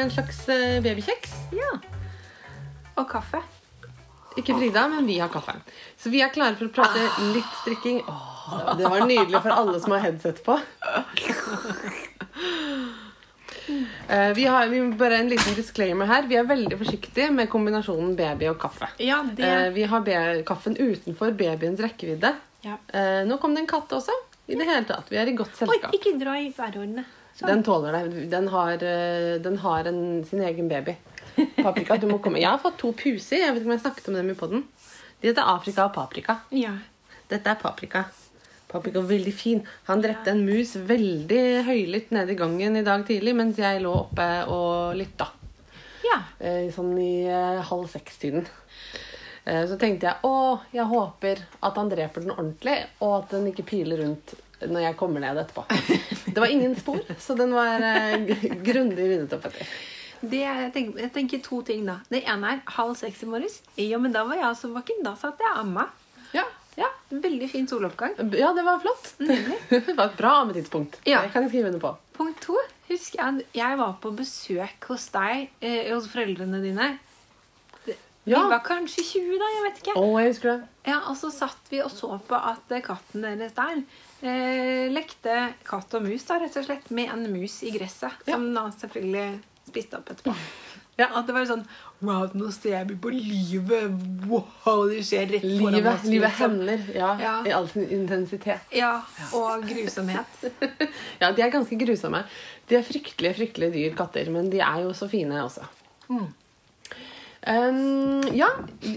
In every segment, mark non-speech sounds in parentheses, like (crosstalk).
med en slags eh, babykjeks. Ja. Og kaffe. Ikke Frida, men vi har kaffe. Så vi er klare for å prate litt strikking. Åh, det var nydelig for alle som har headset på. (laughs) Eh, Vi har vi, bare en liten disclaimer her. Vi er veldig forsiktige med kombinasjonen baby og kaffe. Ja, det Eh, Vi har kaffen utenfor babyens rekkevidde. ja. Nå kom det en katt også. I det hele tatt. Vi er i godt Oi, ikke dra i værordene. Sånn. Den tåler det. Den har, eh, den har en, sin egen baby. Paprika, du må komme. Jeg har fått to puser. Jeg vet ikke om jeg snakket om dem i podden. De heter Afrika og Paprika. Ja. Dette er Paprika. Paprika er veldig fin. Han drepte en mus veldig høylytt nede i gangen i dag tidlig mens jeg lå oppe og lytta. ja. Eh, Sånn i eh, halv seks-tiden. Så tenkte jeg å, jeg håper at han dreper den ordentlig, og at den ikke piler rundt når jeg kommer ned etterpå. Det var ingen spor, så den var eh, grundig ryddet opp etter. Det, jeg, tenker, jeg tenker to ting, da. Det ene er halv seks i morges. Ja, men da var jeg altså våken. Da satt jeg amma. Ja, Ja, Veldig fin soloppgang. ja det var flott. (laughs) Det var et bra ammetidspunkt. Ja. Det kan jeg skrive under på. Punkt to. Husker jeg jeg var på besøk hos deg, eh, hos foreldrene dine. Vi Ja. var kanskje 20 da, jeg vet ikke. Å, jeg husker det. Ja, Og så satt vi og så på at katten deres der eh, lekte katt og mus, da, rett og slett, med en mus i gresset. Ja. Som da selvfølgelig spiste opp etterpå. Ja. At det var sånn Wow, nå ser jeg på livet! Wow, det skjer rett foran Livet, oss. livet liksom. ja, Ja. i all sin intensitet. Ja, og grusomhet. (laughs) Ja, de er ganske grusomme. De er fryktelige, fryktelige dyr, katter, men de er jo så fine også. Mm. Um, ja,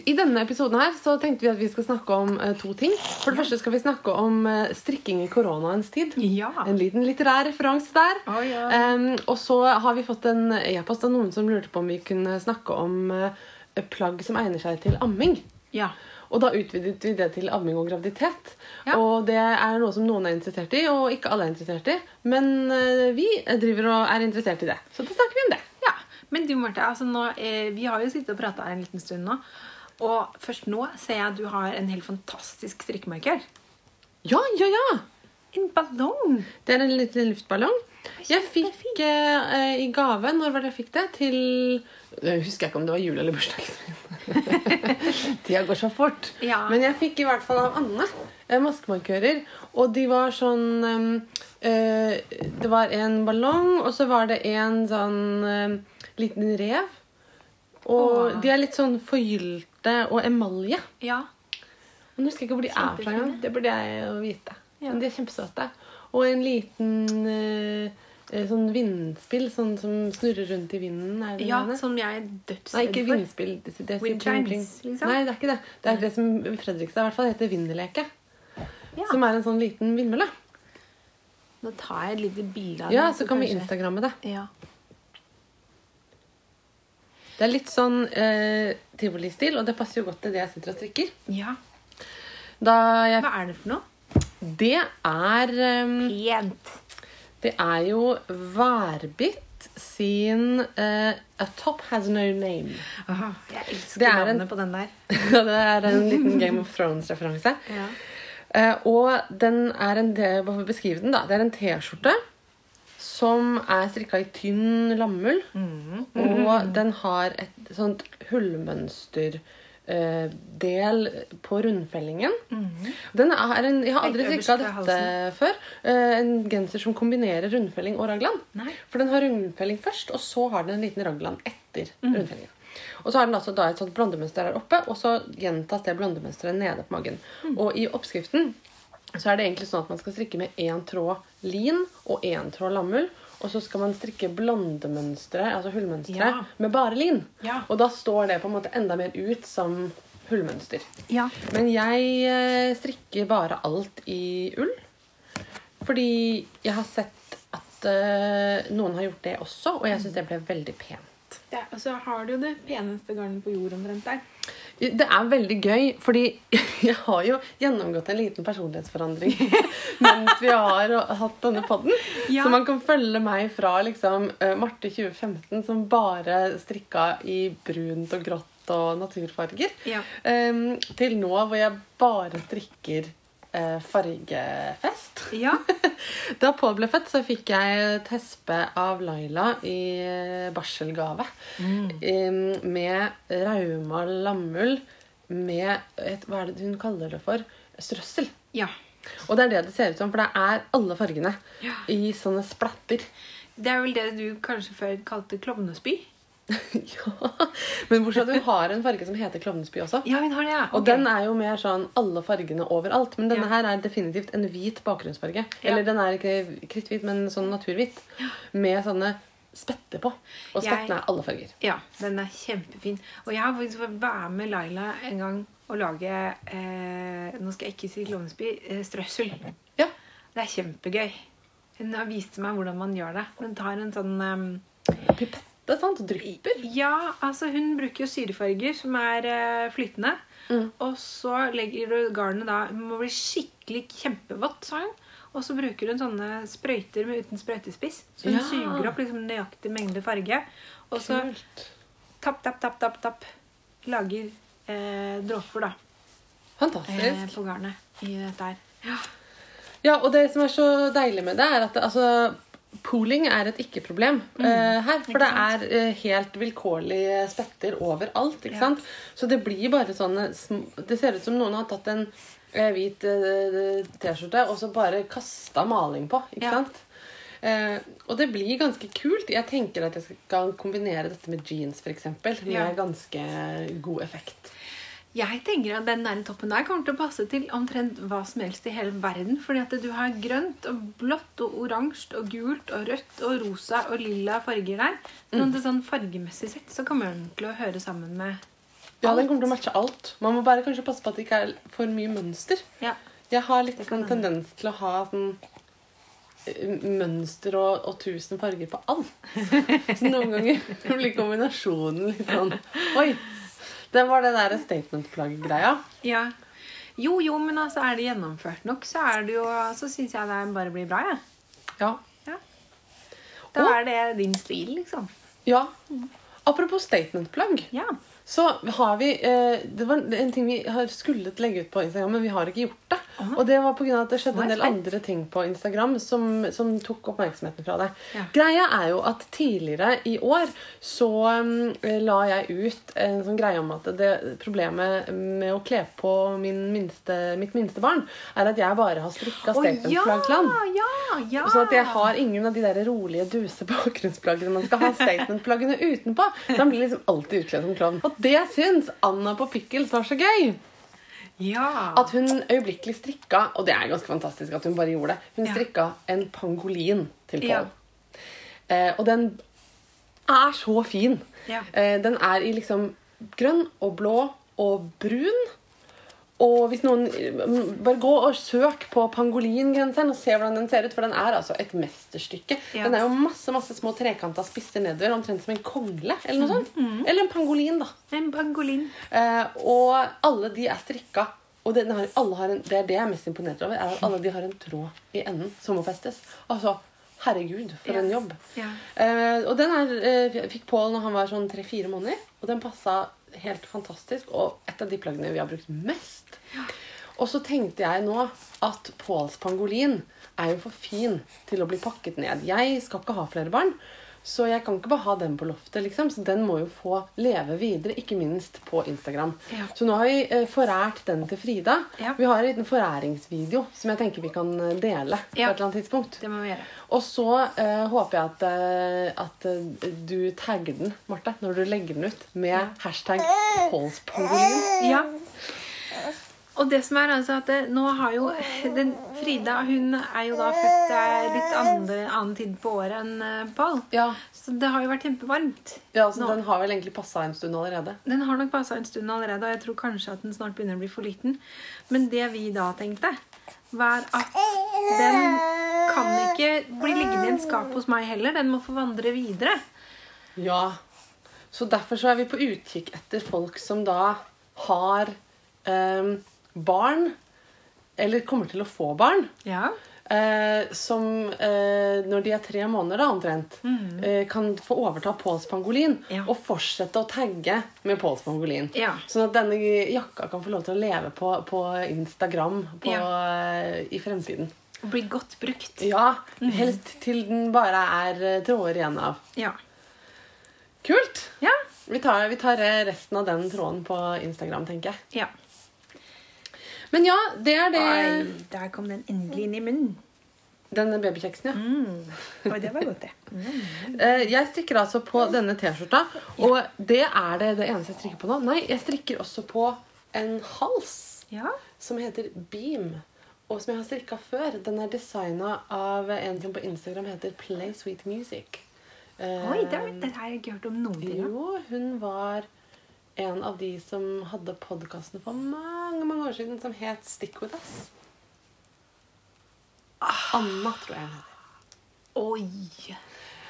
I denne episoden her så tenkte vi at vi skal snakke om uh, to ting. For det første skal vi snakke om uh, strikking i koronaens tid. Ja. En liten litterær referanse der. Oh, ja. Um, og så har vi fått en e-post av noen som lurte på om vi kunne snakke om uh, plagg som egner seg til amming. ja. Og da utvidet vi det til amming og graviditet. Ja. Og det er noe som noen er interessert i, og ikke alle er interessert i. Men vi driver og er interessert i det. Så da snakker vi om det. Men du, Marte, altså nå, eh, vi har jo sittet og prata en liten stund nå. Og først nå ser jeg at du har en helt fantastisk strikkemarkør. Ja, ja, ja! En ballong! Det er en liten luftballong. Jeg fikk eh, i gave Når var det jeg fikk det? Til Jeg husker ikke om det var jul eller bursdagen. (laughs) Tida går så fort. Ja. Men jeg fikk i hvert fall av Anne eh, maskemarkører. Og de var sånn eh, eh, Det var en ballong, og så var det en sånn eh, liten rev. Og Åh. de er litt sånn forgylte og emalje. Ja. Men jeg husker ikke hvor de er fra engang. Det burde jeg jo vite. Ja. Men de er kjempesøte. Og en liten eh, eh, sånn vindspill sånn som snurrer rundt i vinden. Er det ja, denne? som jeg er Nei, ikke for. vindspill. Det, det, Wind chimes, liksom? Nei, det er ikke det. Det er det som i Fredrikstad i hvert fall heter vinderleke. Ja. Som er en sånn liten vindmølle. Nå tar jeg et lite bilde av Ja, det, så kan vi instagramme det. Ja. Det er litt sånn eh, tivolistil, og det passer jo godt til det jeg sitter og strikker. ja. Da jeg, Hva er det for noe? det er um, Pent. Det er jo Værbit sin eh, A Top Has No Name. Aha, jeg elsker er en- navnet på den der. (laughs) det er en liten Game of Thrones-referanse. Ja. Eh, og den er en bare beskrive den da, det er en T-skjorte som er strikka i tynn lammull. Mm. Og den har et sånt hullmønster eh, del på rundfellingen. Den er en, jeg har aldri Mm. Strikka dette før. Eh, en genser som kombinerer rundfelling og raglan. Nei. For den har rundfelling først, og så har den en liten raglan etter Mm. rundfellingen. Og så har den altså da et sånt blondemønster her oppe, og så gjentas det blondemønsteret nede på magen. Mm. Og i oppskriften så er det egentlig sånn at man skal strikke med én tråd lin og én tråd lammull. Og så skal man strikke blandemønstre, altså hullmønstre, Ja. med bare lin. Ja. Og da står det på en måte enda mer ut som hullmønster. Ja. Men jeg eh, strikker bare alt i ull. Fordi jeg har sett at uh, noen har gjort det også, og jeg syns det ble veldig pent. Ja, og så har du jo det peneste garnet på jord omtrent der. Det er veldig gøy, fordi (laughs) jeg har jo gjennomgått en liten personlighetsforandring (laughs) mens vi har hatt denne podden. Ja. Så man kan følge meg fra liksom eh, Marte 2015 som bare strikka i brunt og grått og naturfarger, Ja. til nå hvor jeg bare strikker eh, fargefest. Ja. (laughs) Da Pål ble født, så fikk jeg tespe av Laila i eh, barselgave. Mm. Med rauma lammull med et, Hva er det hun kaller det for? Strøssel. ja. Og det er det det ser ut som, for det er alle fargene Ja. i sånne splatter. Det er vel det du kanskje før kalte klovnespy? (laughs) ja. Men bortsett fra at hun har en farge som heter Klovnesby også. Ja, hun har det, ja. Og den er jo mer sånn alle fargene overalt. Men denne Ja. her er definitivt en hvit bakgrunnsfarge. Ja. Eller den er ikke kritthvit, men sånn naturhvit. Med sånne spetter på. Og spettene er alle farger. Ja, den er kjempefin. Og jeg har faktisk fått være med Laila en gang og lage eh, Nå skal jeg ikke si Klovnesby. Eh, strøssel. Ja. Det er kjempegøy. Hun har vist meg hvordan man gjør det. Hun tar en sånn ehm, Pipette, sant? Drypper. Ja, altså hun bruker jo syrefarger som er eh, flytende. Mm. Og så legger du garnet da Det må bli skikkelig kjempevått, sa hun. Og så bruker hun sånne sprøyter med uten sprøytespiss. Så hun Ja. suger opp liksom nøyaktig mengde farge. Og så Kult. tapp, tapp, tapp, tapp, tapp. Lager eh, dråper, da. Eh, Fantastisk. på garnet i dette her. Ja. Ja, og det som er så deilig med det, er at det, altså, pooling er et ikke-problem eh, her. For Mm. Det er uh, helt vilkårlige spetter overalt. ikke Ja. sant? Så det blir bare sånne sm- Det ser ut som noen har tatt en uh, hvit T-skjorte og så bare kasta maling på. ikke Ja. sant? Og det blir ganske kult. Jeg tenker at jeg skal kombinere dette med jeans eksempel, med Ja. ganske god effekt. Jeg tenker at den der toppen der kommer til å passe til omtrent hva som helst i hele verden. Fordi at du har grønt og blått og oransje og gult og rødt og rosa og lilla farger der. Sånn det sånn fargemessig sett så kommer den til å høre sammen med Ja, den kommer til å matche alt. Man må bare kanskje passe på at det ikke er for mye mønster. Ja. Jeg har litt sånn tendens til å ha sånn eh, mønster og, og tusen farger på alt. (laughs) Så noen ganger (laughs) blir kombinasjonen litt sånn Oi! Det var det der statement-plagg-greia. ja. Jo, jo, men altså er det gjennomført nok, så er det jo Så syns jeg det bare blir bra, jeg. Ja. Ja. Da Og- er det din stil, liksom. ja. Apropos statement-plagg, Ja. Så har vi eh, Det var en ting vi har skullet legge ut på Instagram, men vi har ikke gjort det. Aha. Og det var pga. at det skjedde en del andre ting på Instagram som, som tok oppmerksomheten fra det. Ja. Greia er jo at tidligere i år så um, la jeg ut en sånn greie om at det problemet med å kle på min minste, mitt minste barn, er at jeg bare har strikka Å, statementplagg til han. ja, ja. Sånn at jeg har ingen av de der rolige, duse bakgrunnsplaggene man skal ha statementplaggene utenpå. Så han blir liksom alltid utkledd som klovn. Og det syns Anna på Pickles var så gøy. ja. At hun øyeblikkelig strikka, og det er ganske fantastisk at hun bare gjorde det, hun Ja. en pangolin til Pål. Ja. Eh, og den er så fin. Ja. Eh, den er i liksom grønn og blå og brun. Og hvis noen mm, Bare gå og søk på pangolingenseren og se hvordan den ser ut. For den er altså et mesterstykke. Ja. Den er jo masse masse små trekanta spisser nedover, omtrent som en kongle. Eller noe sånt. Mm, Eller en pangolin, da. En pangolin. Eh, og alle de er strikka. Og den har, har en, det er det jeg er mest imponert over, er at alle de har en tråd i enden som må festes. Altså, herregud, for en jobb. Ja. Eh, og den er, eh, fikk Pål når han var sånn tre-fire måneder. Og den passa helt fantastisk. Og et av de plaggene vi har brukt mest. Og så tenkte jeg nå at Påls pangolin er jo for fin til å bli pakket ned. Jeg skal ikke ha flere barn, så jeg kan ikke bare ha den på loftet. liksom. Så den må jo få leve videre, ikke minst på Instagram. Ja. Så nå har vi eh, forært den til Frida. Ja. Vi har en liten foræringsvideo som jeg tenker vi kan dele dele på et eller annet tidspunkt. Det må vi gjøre. Og så eh, håper jeg at, eh, at eh, du tagger den, Marte, når du legger den ut med hashtag Pålspangolin. Ja. Og det som er altså at det, nå har jo den, Frida hun er jo da født litt andre, annen tid på året enn eh, Pål. Ja, Så det har jo vært kjempevarmt. ja så Nå. Den har vel egentlig passa en stund allerede. Den har nok passa en stund allerede, og jeg tror kanskje at den snart begynner å bli for liten. Men det vi da tenkte, var at den kan ikke bli liggende i en skap hos meg heller. Den må få vandre videre. Ja. Så derfor så er vi på utkikk etter folk som da har eh, barn, eller kommer til å få barn. Ja. eh, som eh, når de er tre måneder da, omtrent, eh, kan få overta Pauls pangolin Mm. Ja. og fortsette å tagge med Pauls pangolin. Ja. Sånn at denne jakka kan få lov til å leve på, på Instagram på, i fremtiden. Og bli godt brukt. Ja, helst til den bare er eh, tråder igjen av. Ja. Kult! Ja. Vi tar, vi tar eh, resten av den tråden på Instagram, tenker jeg. ja. Men ja, det er det. Oi, der kom den endelig inn i munnen. Denne babykjeksen, ja. Mm. Oi, det var godt, det. Mm. (laughs) Jeg strikker altså på denne T-skjorta, og det er det, det eneste jeg strikker på nå. Nei, jeg strikker også på en hals Ja. som heter Beam, og som jeg har strikka før. Den er designa av en som på Instagram heter Play Sweet Music. Eh, Oi, det, det har jeg ikke hørt om noen ting. Jo, hun var en av de som hadde podkasten for mange mange år siden som het Stick With Us. Anna, tror jeg hun heter. Oi.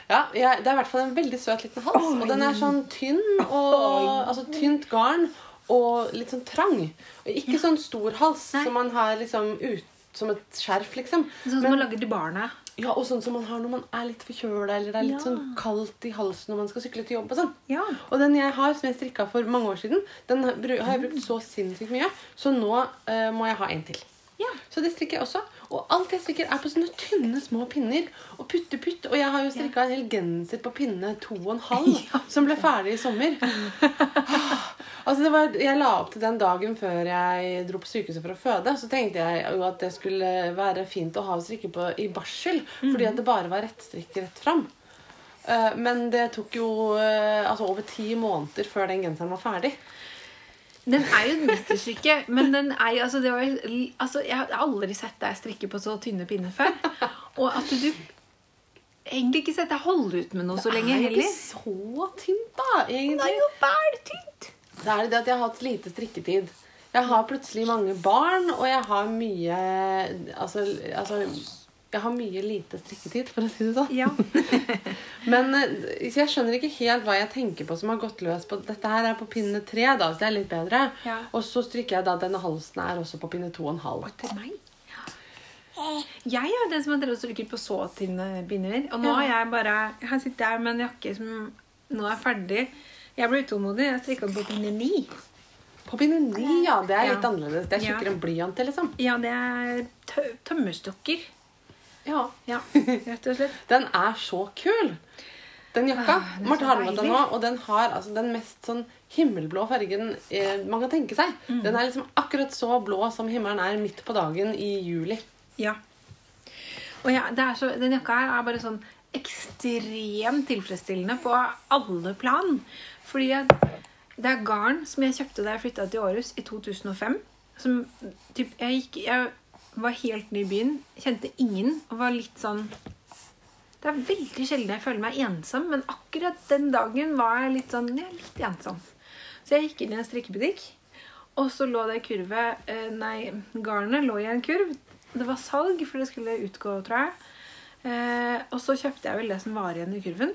Ja, jeg, Det er i hvert fall en veldig søt liten hals. Og den er sånn tynn og altså tynt garn og litt sånn trang. Og ikke sånn stor hals Nei. som man har liksom ut som et skjerf, liksom. Sånn som Men- man lager til barna. Ja, Og sånn som man har når man er litt forkjøla eller det er litt Ja. sånn kaldt i halsen når man skal sykle til jobb. og sånn. Ja. Og den jeg har, som jeg strikka for mange år siden, den har jeg brukt så sinnssykt mye. Så nå uh, må jeg ha en til. Ja. Så det strikker jeg også. Og alt jeg strikker, er på sånne tynne, små pinner. Og putte-putt. Og jeg har jo strikka en hel genser på pinne to og en halv, (laughs) som ble ferdig i sommer. (laughs) Altså det var, Jeg la opp til den dagen før jeg dro på sykehuset for å føde. Så tenkte jeg jo at det skulle være fint å ha strikke på i barsel. Fordi at det bare var rettstrikk rett fram. Uh, Men det tok jo uh, altså over ti måneder før den genseren var ferdig. Den er jo et mesterstykke, men den er jo altså, det var, altså Jeg har aldri sett deg strikke på så tynne pinner før. Og at du egentlig ikke sett deg holde ut med noe så lenge det er jo ikke så tynt, da. egentlig. Det er jo bæltynt. Det er det at jeg har hatt lite strikketid. Jeg har plutselig mange barn, og jeg har mye Altså, altså jeg har mye lite strikketid, for å si det sånn. Ja. (laughs) Men eh, så jeg skjønner ikke helt hva jeg tenker på som har gått løs på Dette her er på pinne tre, da, så det er litt bedre. Ja. Og så stryker jeg da denne halsen er også på pinne to og en halv. Til meg? Jeg er den som har drevet og strikket på så tynne pinner. Og nå har jeg bare Jeg sitter her med en jakke som nå er ferdig. Jeg ble utålmodig. Jeg strikka på pinne ni. På pinne ni, ja. Det er litt Ja. annerledes. Det er Ja. tjukkere enn blyant, liksom. Ja, det er tø tømmerstokker. Ja. Ja, (laughs) rett og slett. Den er så kul! Den jakka. Ah, den er Marte så har med den deilig. nå, og den har altså, den mest sånn himmelblå fargen eh, man kan tenke seg. Mm. Den er liksom akkurat så blå som himmelen er midt på dagen i juli. Ja. Og ja, det er så, den jakka her er bare sånn ekstremt tilfredsstillende på alle plan. Fordi det er garn som jeg kjøpte da jeg flytta til Århus i 2005. Som typ, jeg, gikk, jeg var helt ny i byen, kjente ingen og var litt sånn Det er veldig sjelden jeg føler meg ensom, men akkurat den dagen var jeg litt sånn ja, litt ensom. Så jeg gikk inn i en strikkebutikk, og så lå det kurvet kurve eh, Nei, garnet lå i en kurv. Det var salg, for det skulle utgå, tror jeg. Eh, og så kjøpte jeg vel det som var igjen i kurven.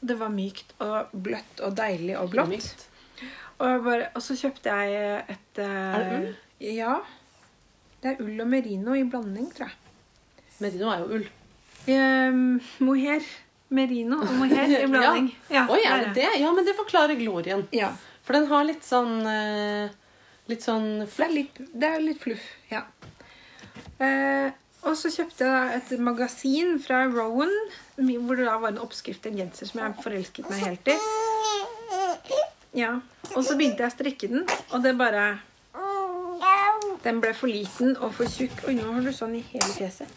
Det var mykt og bløtt og deilig og blått. Og, og så kjøpte jeg et eh, Er det ull? Ja. Det er ull og merino i blanding, tror jeg. Merino er jo ull. Eh, mohair. Merino og mohair i (laughs) blanding. Ja. Oi, er det det? Ja, men det forklarer glorien. Ja. For den har litt sånn eh, Litt sånn Det er litt, det er litt fluff, ja. Eh, og så kjøpte jeg et magasin fra Rowan, hvor det da var en oppskrift til en genser som jeg forelsket meg helt i. Ja, Og så begynte jeg å strikke den, og det bare Den ble for liten og for tjukk. Oi, nå har du sånn i hele fjeset.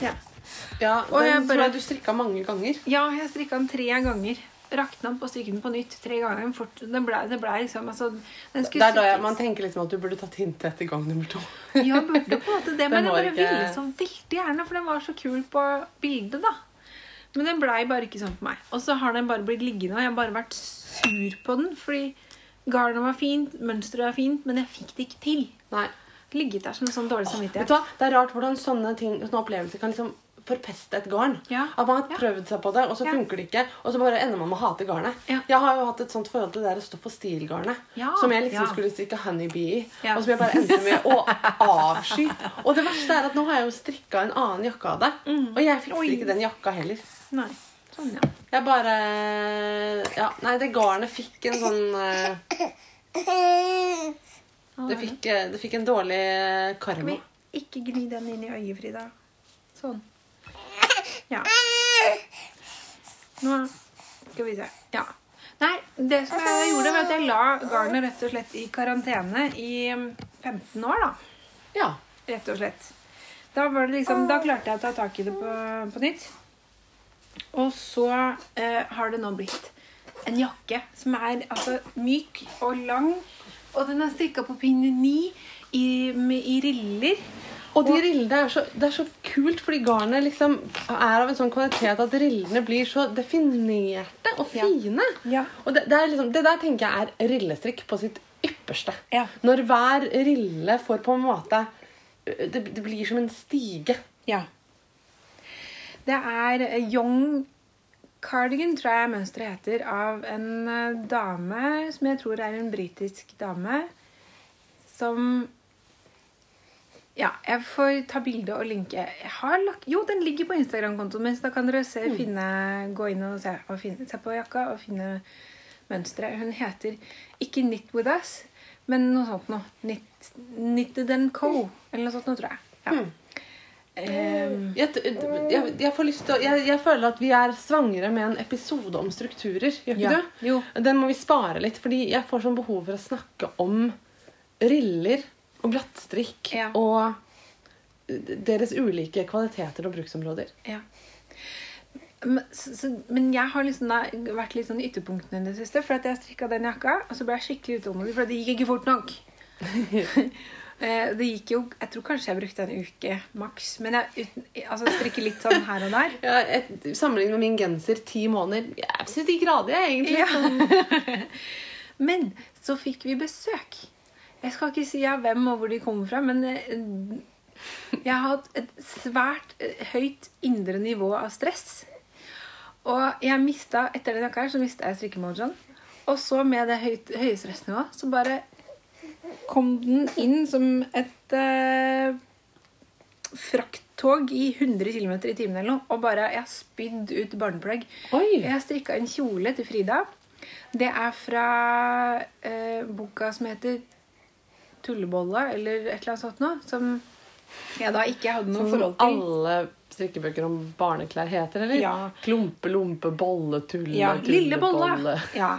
Ja, Ja, Og jeg bare, tror jeg du strikka mange ganger. ja jeg strikka den tre ganger. Rakna på den på nytt tre ganger. Fort, det ble, det ble liksom altså, den Det er da jeg, man tenker liksom at du burde tatt hintet etter gang nummer to. (laughs) Ja, burde på en måte det, men jeg bare ikke- ville så veldig gjerne, for den var så kul på bildet, da. Men den blei bare ikke sånn på meg. Og så har den bare blitt liggende, og jeg har bare vært sur på den, fordi garnet var fint, mønsteret var fint, men jeg fikk det ikke til. Nei. Ligget der som en sånn dårlig samvittighet. Vet du hva? Det er rart hvordan sånne ting, sånne opplevelser kan liksom forpeste et garn. Ja. At man har prøvd seg på det, og så funker det ikke. Og så bare ender man med å hate garnet. Jeg har jo hatt et sånt forhold til det der stoff- og stilgarnet. Som jeg liksom skulle stikke honeybee i. Og som jeg bare endte med å (laughs) avsky. Og det verste er at nå har jeg jo strikka en annen jakke av det. Og jeg fikser Mm. Oi. ikke den jakka heller. Nei. Sånn, ja. Jeg bare Ja, nei, det garnet fikk en sånn eh, det, fikk, eh, det fikk en dårlig eh, karma. vi ikke gni den inn i øyet, Frida? Sånn. Ja. Nå skal vi se. Ja. Nei, det som jeg gjorde, var at jeg la garnet rett og slett i karantene i mm, 15 år, da. Ja. Rett og slett. Da, var det liksom, da klarte jeg å ta tak i det på, på nytt. Og så eh, har det nå blitt en jakke som er altså, myk og lang. Og den er strikka på pinne 9 i, i riller. Og de rillene er så, det er så kult, fordi garnet liksom er av en sånn kvalitet at rillene blir så definerte og fine. Ja. Og det, det, liksom, det der tenker jeg er rillestrikk på sitt ypperste. Ja. Når hver rille får på en måte det, det blir som en stige. Ja. Det er Young Cardigan, tror jeg mønsteret heter, av en eh, dame som jeg tror er en britisk dame, som Ja, jeg får ta bilde og linke. Lagt, jo, den ligger på Instagram-kontoen min, så da kan dere se, finne, gå inn og se, og finne, se på jakka og finne mønsteret. Hun heter ikke Knit With Us, men noe sånt noe. Knit, Knitted and Co. Eller noe sånt noe, tror jeg. Ja. Ehm, Jeg, jeg, jeg, får lyst til å, jeg, jeg føler at vi er svangere med en episode om strukturer. Gjør ikke Ja. du? Jo. Den må vi spare litt, fordi jeg får sånn behov for å snakke om riller og glattstrikk Ja. og deres ulike kvaliteter og bruksområder. Ja. Men, så, så, men jeg har liksom da vært litt sånn i ytterpunktene i det siste. For at jeg strikka den jakka, og så ble jeg skikkelig utålmodig, for det gikk ikke fort nok. (laughs) Eh, det gikk jo Jeg tror kanskje jeg brukte en uke maks. Men jeg uten, altså, strikker litt sånn her og der. Ja, et, Sammenlignet med min genser ti måneder Jeg syns de grader, jeg, egentlig. Ja. (laughs) Men så fikk vi besøk. Jeg skal ikke si av hvem og hvor de kommer fra, men eh, jeg har hatt et svært eh, høyt indre nivå av stress. Og jeg mista, etter den jakka her, så mista jeg strikkemojoen. Og så med det høyt, høye stressnivået, så bare kom den inn som et eh, frakttog i 100 km i timen eller noe. Og bare Jeg har spydd ut barneplagg. Oi! Jeg strikka en kjole til Frida. Det er fra eh, boka som heter Tullebolle, eller et eller annet sånt noe. Som jeg da ikke hadde noe Som forhold til. alle strikkebøker om barneklær heter, eller? Ja. Klumpe, lompe, bolle, tulle, Ja, Lille bolle. Ja.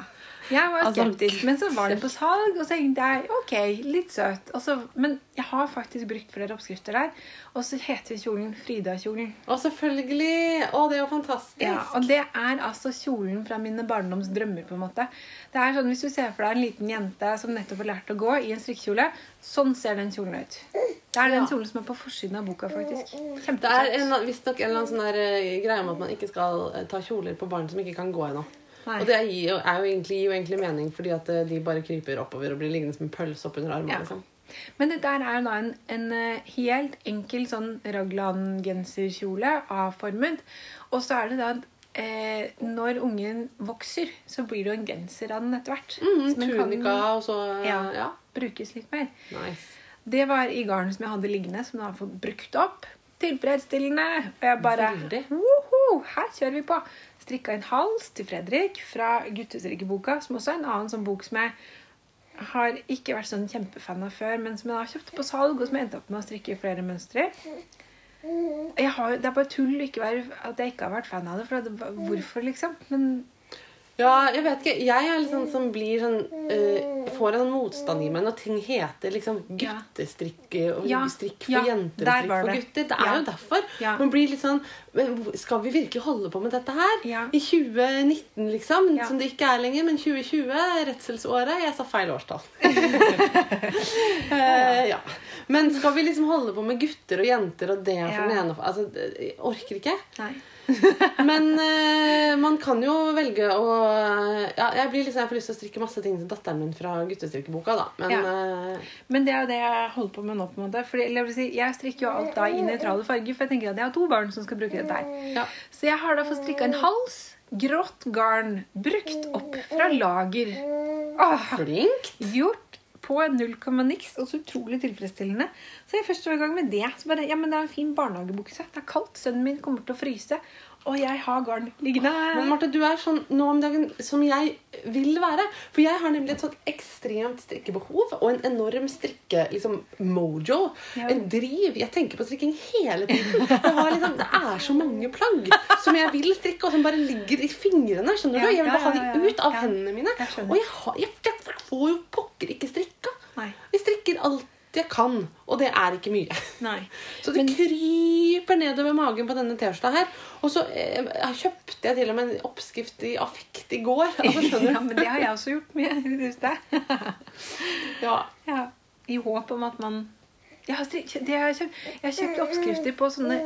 Jeg var Altså- skeptisk, men så var det på salg, og så tenkte jeg ok, litt søt. Så, men jeg har faktisk brukt flere oppskrifter der. Og så heter kjolen Frida-kjolen. Å, selvfølgelig! Å, det er jo fantastisk. Ja, og det er altså kjolen fra mine barndoms drømmer. på en måte. Det er sånn, Hvis du ser for deg en liten jente som nettopp har lært å gå i en strikkekjole, sånn ser den kjolen ut. Det er den kjolen som er på forsiden av boka, faktisk. Det er Kjempesøt. en- visstnok en eller annen sånn der, eh, greie om at man ikke skal eh, ta kjoler på barn som ikke kan gå ennå. Nei. Og det gir jo, jo egentlig, gir jo egentlig mening, fordi at eh, de bare kryper oppover og blir liggende som en pølse oppunder armen. Ja. Liksom. Men dette er da en, en eh, helt enkel sånn raglan-genserkjole, A-formet. Og så er det da at eh, når ungen vokser, så blir det jo en genser av den etter hvert. Mm, tunika kan og så Ja. ja. brukes litt mer. Nice. Det var i garn som jeg hadde liggende, som jeg har fått brukt opp. Tilfredsstillende. Og jeg bare. Her kjører vi på. Strikka en hals til Fredrik fra Guttestrikkeboka, som også er en annen sånn bok som jeg har ikke vært sånn kjempefan av før, men som jeg har kjøpt på salg, og som jeg endte opp med å strikke flere mønstre i. Det er bare tull ikke være, at jeg ikke har vært fan av det. For det, hvorfor, liksom? Men Ja, jeg vet ikke. Jeg er litt sånn som blir sånn uh, Får en motstand i meg når ting heter liksom guttestrikk og Ja, strikk for ja, jenter og strikk for gutter. Det er Ja. jo derfor. Ja. Man blir litt sånn Men skal vi virkelig holde på med dette her? I 2019, liksom? Som det ikke er lenger, men 2020, redselsåret. Jeg sa feil årstall. uh, (laughs) (laughs) ja. Men skal vi liksom holde på med gutter og jenter og det for den ene Altså, jeg orker ikke. nei. Men uh, man kan jo velge å ja, jeg blir liksom, jeg får lyst til å strikke masse ting til datteren min fra guttestrikkeboka, da. Men eh, Men det er jo det jeg holder på med nå. på en måte Fordi, jeg, si, jeg strikker jo alt da i nøytrale farger, for jeg tenker at jeg har to barn som skal bruke dette her. ja. Så jeg har da fått strikka en hals, grått garn, brukt opp fra lager. Åh, Flink. gjort på null komma niks, og så utrolig tilfredsstillende. Så jeg først var i gang med det. Så bare, ja, men det er en fin barnehagebukse. Det er kaldt, sønnen min kommer til å fryse. Og jeg har garn liggende. Men Marte, du er sånn nå om dagen som jeg vil være. For jeg har nemlig et sånt ekstremt strikkebehov og en enorm strikke liksom, mojo. Ja. En driv. Jeg tenker på strikking hele tiden. Har liksom, det er så mange plagg som jeg vil strikke, og som bare ligger i fingrene. skjønner Ja, du? Jeg vil bare ha ja, de ut av hendene mine. Jeg. Og jeg, har, jeg, jeg får jo pokker ikke strikka. Nei. Jeg strikker alt jeg kan, og det er ikke mye. Nei. (laughs) Så det kryper nedover magen på denne T-skjorta her. Og så eh, jeg kjøpte jeg til og med en oppskrift i affekt i går. (laughs) Altså, skjønner Ja, men det har jeg også gjort med huset. (laughs) Ja. Ja, I håp om at man jeg har, strik, det har jeg, kjøpt, jeg har kjøpt oppskrifter på sånne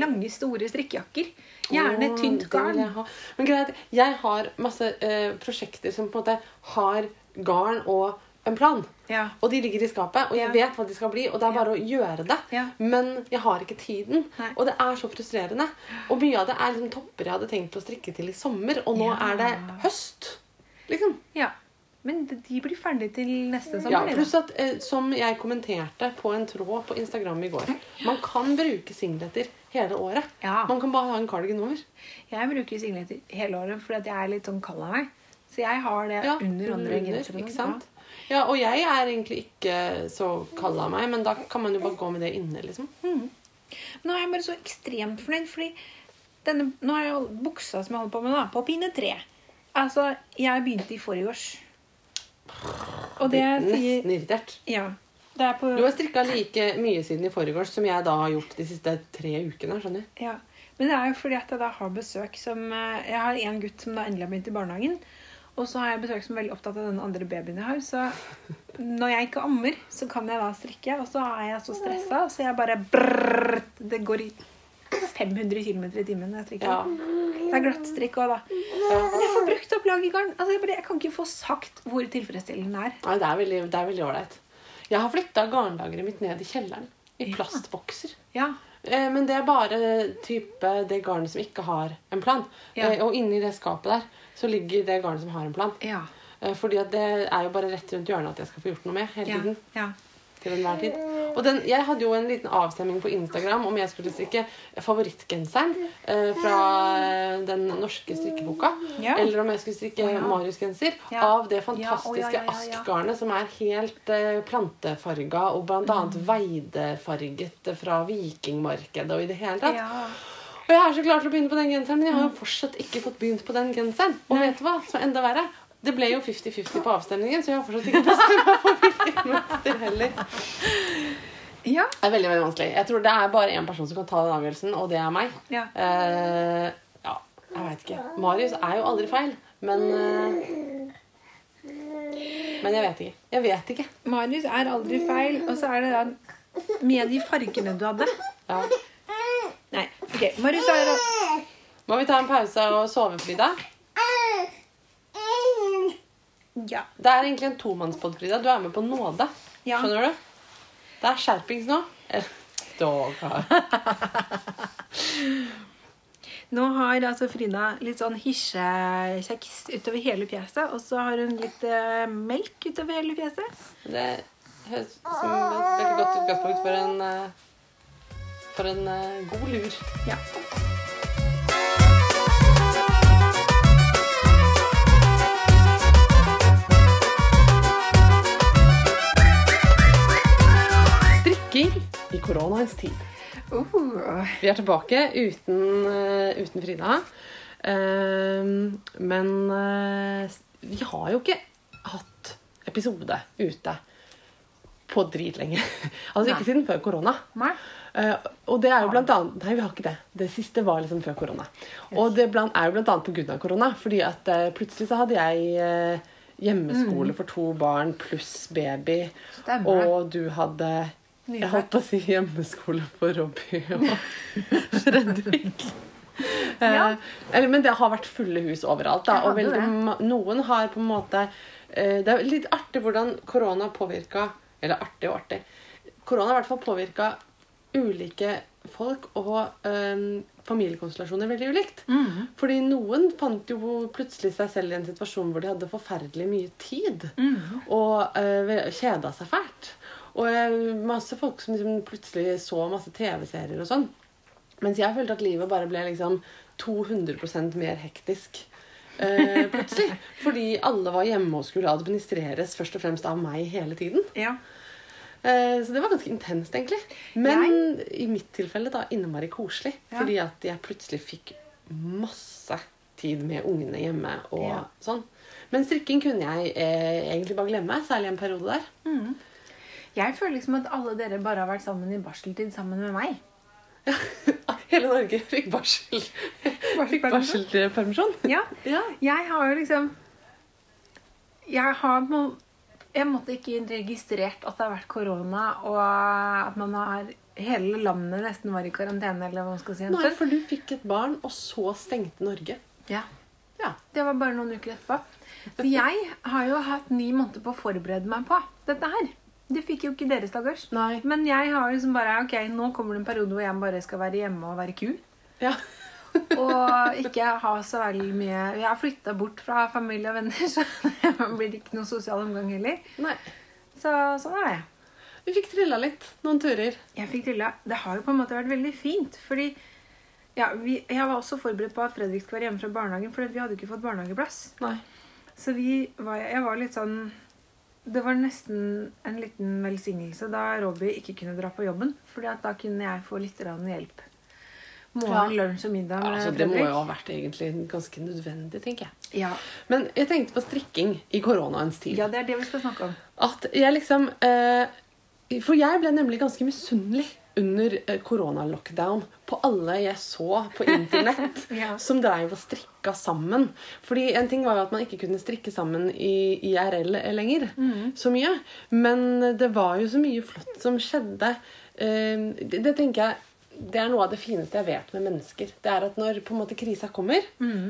lange, store strikkejakker. Gjerne oh, tynt garn. jeg. Men greit, jeg har masse eh, prosjekter som på en måte har garn og en plan. Ja. Og de ligger i skapet, og jeg Ja. vet hva de skal bli. Og det er bare å gjøre det. Men jeg har ikke tiden. Nei. Og det er så frustrerende. Og mye av det er liksom topper jeg hadde tenkt å strikke til i sommer, og nå er det høst. Liksom. ja. Men de blir ferdige til neste sommer. Ja, pluss at, eh, som jeg kommenterte på en tråd på Instagram i går Man kan bruke singleter hele året. Ja. Man kan bare ha en kardigan over. Jeg bruker singleter hele året fordi at jeg er litt sånn kald av meg. Så jeg har det Ja, under andre gensere. ikke sant? Ja, og jeg er egentlig ikke så kald av meg, men da kan man jo bare gå med det inne, liksom. Nå er jeg bare så ekstremt fornøyd, fordi denne, nå har jeg jo buksa som jeg holder på med, da, på pinne tre. Altså, jeg begynte i forgårs. Og det jeg sier Nesten irritert. Ja. Det er på Du har strikka like mye siden i forgårs som jeg da har gjort de siste tre ukene. skjønner du? Ja. Men det er jo fordi at jeg da har besøk som eh, Jeg har en gutt som da endelig har begynt i barnehagen. Og så har jeg besøk som er veldig opptatt av den andre babyen jeg har. Så når jeg ikke ammer, så kan jeg da strikke. Og så er jeg så stressa, så jeg bare brrr, Det går i 500 km i timen når jeg strikker. Ja. Det er glattstrikk òg, da. Men jeg får brukt opp lagergarn. Altså, jeg, bare, jeg kan ikke få sagt hvor tilfredsstillende det er. Nei, det er veldig det er veldig ålreit. Jeg har flytta garnlageret mitt ned i kjelleren. I plastbokser. Ja. Eh, Men det er bare type det garnet som ikke har en plan. Ja. Eh, Og inni det skapet der så ligger det garnet som har en plan. Ja. Eh, Fordi at det er jo bare rett rundt hjørnet at jeg skal få gjort noe med hele tiden. ja. til enhver tid. Og den, jeg hadde jo en liten avstemning på Instagram om jeg skulle strikke favorittgenseren eh, fra eh, den norske strikkeboka. Ja. Eller om jeg skulle strikke Å, ja. Marius-genser Ja. av det fantastiske ja. askgarnet som er helt eh, plantefarga og bl.a. Mm. veidefarget fra vikingmarkedet og i det hele tatt. Og jeg er så klar til å begynne på den genseren, men jeg har jo fortsatt ikke fått begynt på den genseren. Og Nei. vet du hva som er enda verre? Det ble jo 50-50 på avstemningen, så jeg har fortsatt ikke bestemt meg for hvilket mønster (laughs) heller. ja. Det er veldig, veldig vanskelig. Jeg tror det er bare én person som kan ta den avgjørelsen, og det er meg. ja. Uh, ja, jeg veit ikke. Marius er jo aldri feil, men uh, Men jeg vet ikke. Jeg vet ikke. Marius er aldri feil, og så er det da med de fargene du hadde. Ja. Ok. Marius er Må vi ta en pause og sove, Frida? Ja. Det er egentlig en tomannspod, Frida. Du er med på nåde. Ja. Skjønner du? Det er skjerpings nå. Dog. (laughs) Nå har altså Frida litt sånn hisjekjeks utover hele fjeset, og så har hun litt eh, melk utover hele fjeset. Det høres ut som et veldig godt utgangspunkt for en, eh, for en eh, god lur. Ja. Strikking i koronaens tid. Uh, Vi er tilbake uten, eh, uten Frida. Uh, men uh, vi har jo ikke hatt episode ute på drit lenge. (laughs) altså Nei. ikke siden før korona. nei. Eh, og det er jo blant annet Nei, vi har ikke det. Det siste var liksom før korona. Og det blant, er jo blant annet av korona. Fordi at eh, plutselig så hadde jeg eh, hjemmeskole for to barn pluss baby. Stemmer. Og du hadde jeg holdt på å si hjemmeskole for Robbie og (laughs) Fredrik. Ja. Eh, men det har vært fulle hus overalt. Da, og veldig, noen har på en måte eh, Det er litt artig hvordan korona påvirka Eller artig og artig. Korona har i hvert fall påvirka ulike folk og eh, familiekonstellasjoner veldig ulikt. Mm. Fordi noen fant jo plutselig seg selv i en situasjon hvor de hadde forferdelig mye tid. mm. Og uh, kjeda seg fælt. Og eh, masse folk som liksom plutselig så masse TV-serier og sånn. Mens jeg følte at livet bare ble liksom 200 mer hektisk. eh, plutselig. (laughs) Fordi alle var hjemme og skulle administreres først og fremst av meg hele tiden. Ja. Eh, så det var ganske intenst, egentlig. Men i mitt tilfelle da innmari koselig. Ja. Fordi at jeg plutselig fikk masse tid med ungene hjemme og Ja. sånn. Men strikking kunne jeg eh, egentlig bare glemme, særlig en periode der. Mm. Jeg føler liksom at alle dere bare har vært sammen i barseltid sammen med meg. Ja, (laughs) Hele Norge fikk barsel. (laughs) Fikk barselpermisjon. Ja. Ja. Jeg har jo liksom Jeg har må, Jeg måtte ikke registrert at det har vært korona, og at man har Hele landet nesten var i karantene, eller hva man skal si. Nei, for du fikk et barn, og så stengte Norge. Ja. Ja. Det var bare noen uker etterpå. Så jeg har jo hatt ni måneder på å forberede meg på dette her. Det fikk jo ikke dere, stakkars. Men jeg har liksom bare Ok, nå kommer det en periode hvor jeg bare skal være hjemme og være ku. Ja. Og ikke ha så veldig mye Jeg har flytta bort fra familie og venner, (laughs) så det blir ikke noen sosial omgang heller. Nei. Så sånn er det. Vi fikk trilla litt. Noen turer. Jeg fikk trilla. Det har jo på en måte vært veldig fint. Fordi ja, vi, jeg var også forberedt på at Fredrik skulle være hjemme fra barnehagen, for vi hadde ikke fått barnehageplass. Nei. Så vi var, jeg var litt sånn Det var nesten en liten velsignelse da Robbie ikke kunne dra på jobben. Fordi at da kunne jeg få litt hjelp. Morgen, lunsj og middag med Altså, det må jo ha vært egentlig ganske nødvendig, tenker jeg. Ja. Men jeg tenkte på strikking i koronaens tid. ja, det er det vi skal snakke om. At jeg liksom eh, For jeg ble nemlig ganske misunnelig under eh, koronalockdown på alle jeg så på internett (laughs) Ja. som dreiv og strikka sammen. Fordi en ting var jo at man ikke kunne strikke sammen i IRL lenger så mye. Men det var jo så mye flott som skjedde. Eh, det, det tenker jeg det er noe av det fineste jeg vet med mennesker. Det er at Når på en måte krisa kommer,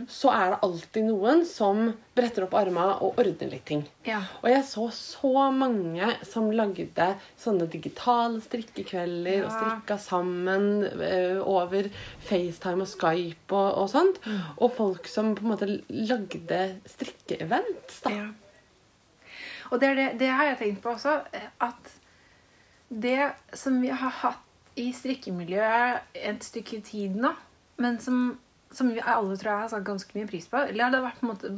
så er det alltid noen som bretter opp armene og ordner litt ting. Ja. Og jeg så så mange som lagde sånne digitale strikkekvelder og Ja. strikka sammen eh, over FaceTime og Skype og, og sånt. Mm. Og folk som på en måte lagde strikkeevents. da. Ja. Og det, er det, det har jeg tenkt på også. At det som vi har hatt i strikkemiljøet et stykke tid nå, men som, som vi alle tror jeg har satt ganske mye pris på Eller det har vært på en måte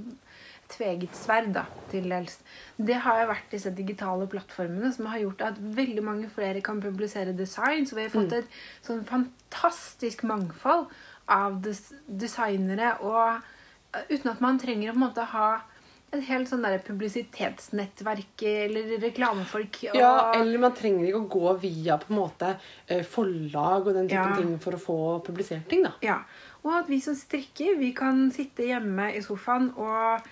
tveget sverd, da, til dels. Det har jo vært disse digitale plattformene som har gjort at veldig mange flere kan publisere design. Så vi har fått et sånn fantastisk mangfold av des designere. Og eh, uten at man trenger å på en måte ha et helt sånn der publisitetsnettverk eller reklamefolk. Og, Ja, eller man trenger ikke å gå via på en måte eh, forlag og den typen Ja. ting for å få publisert ting. da. Ja, og at vi som strikker, vi kan sitte hjemme i sofaen og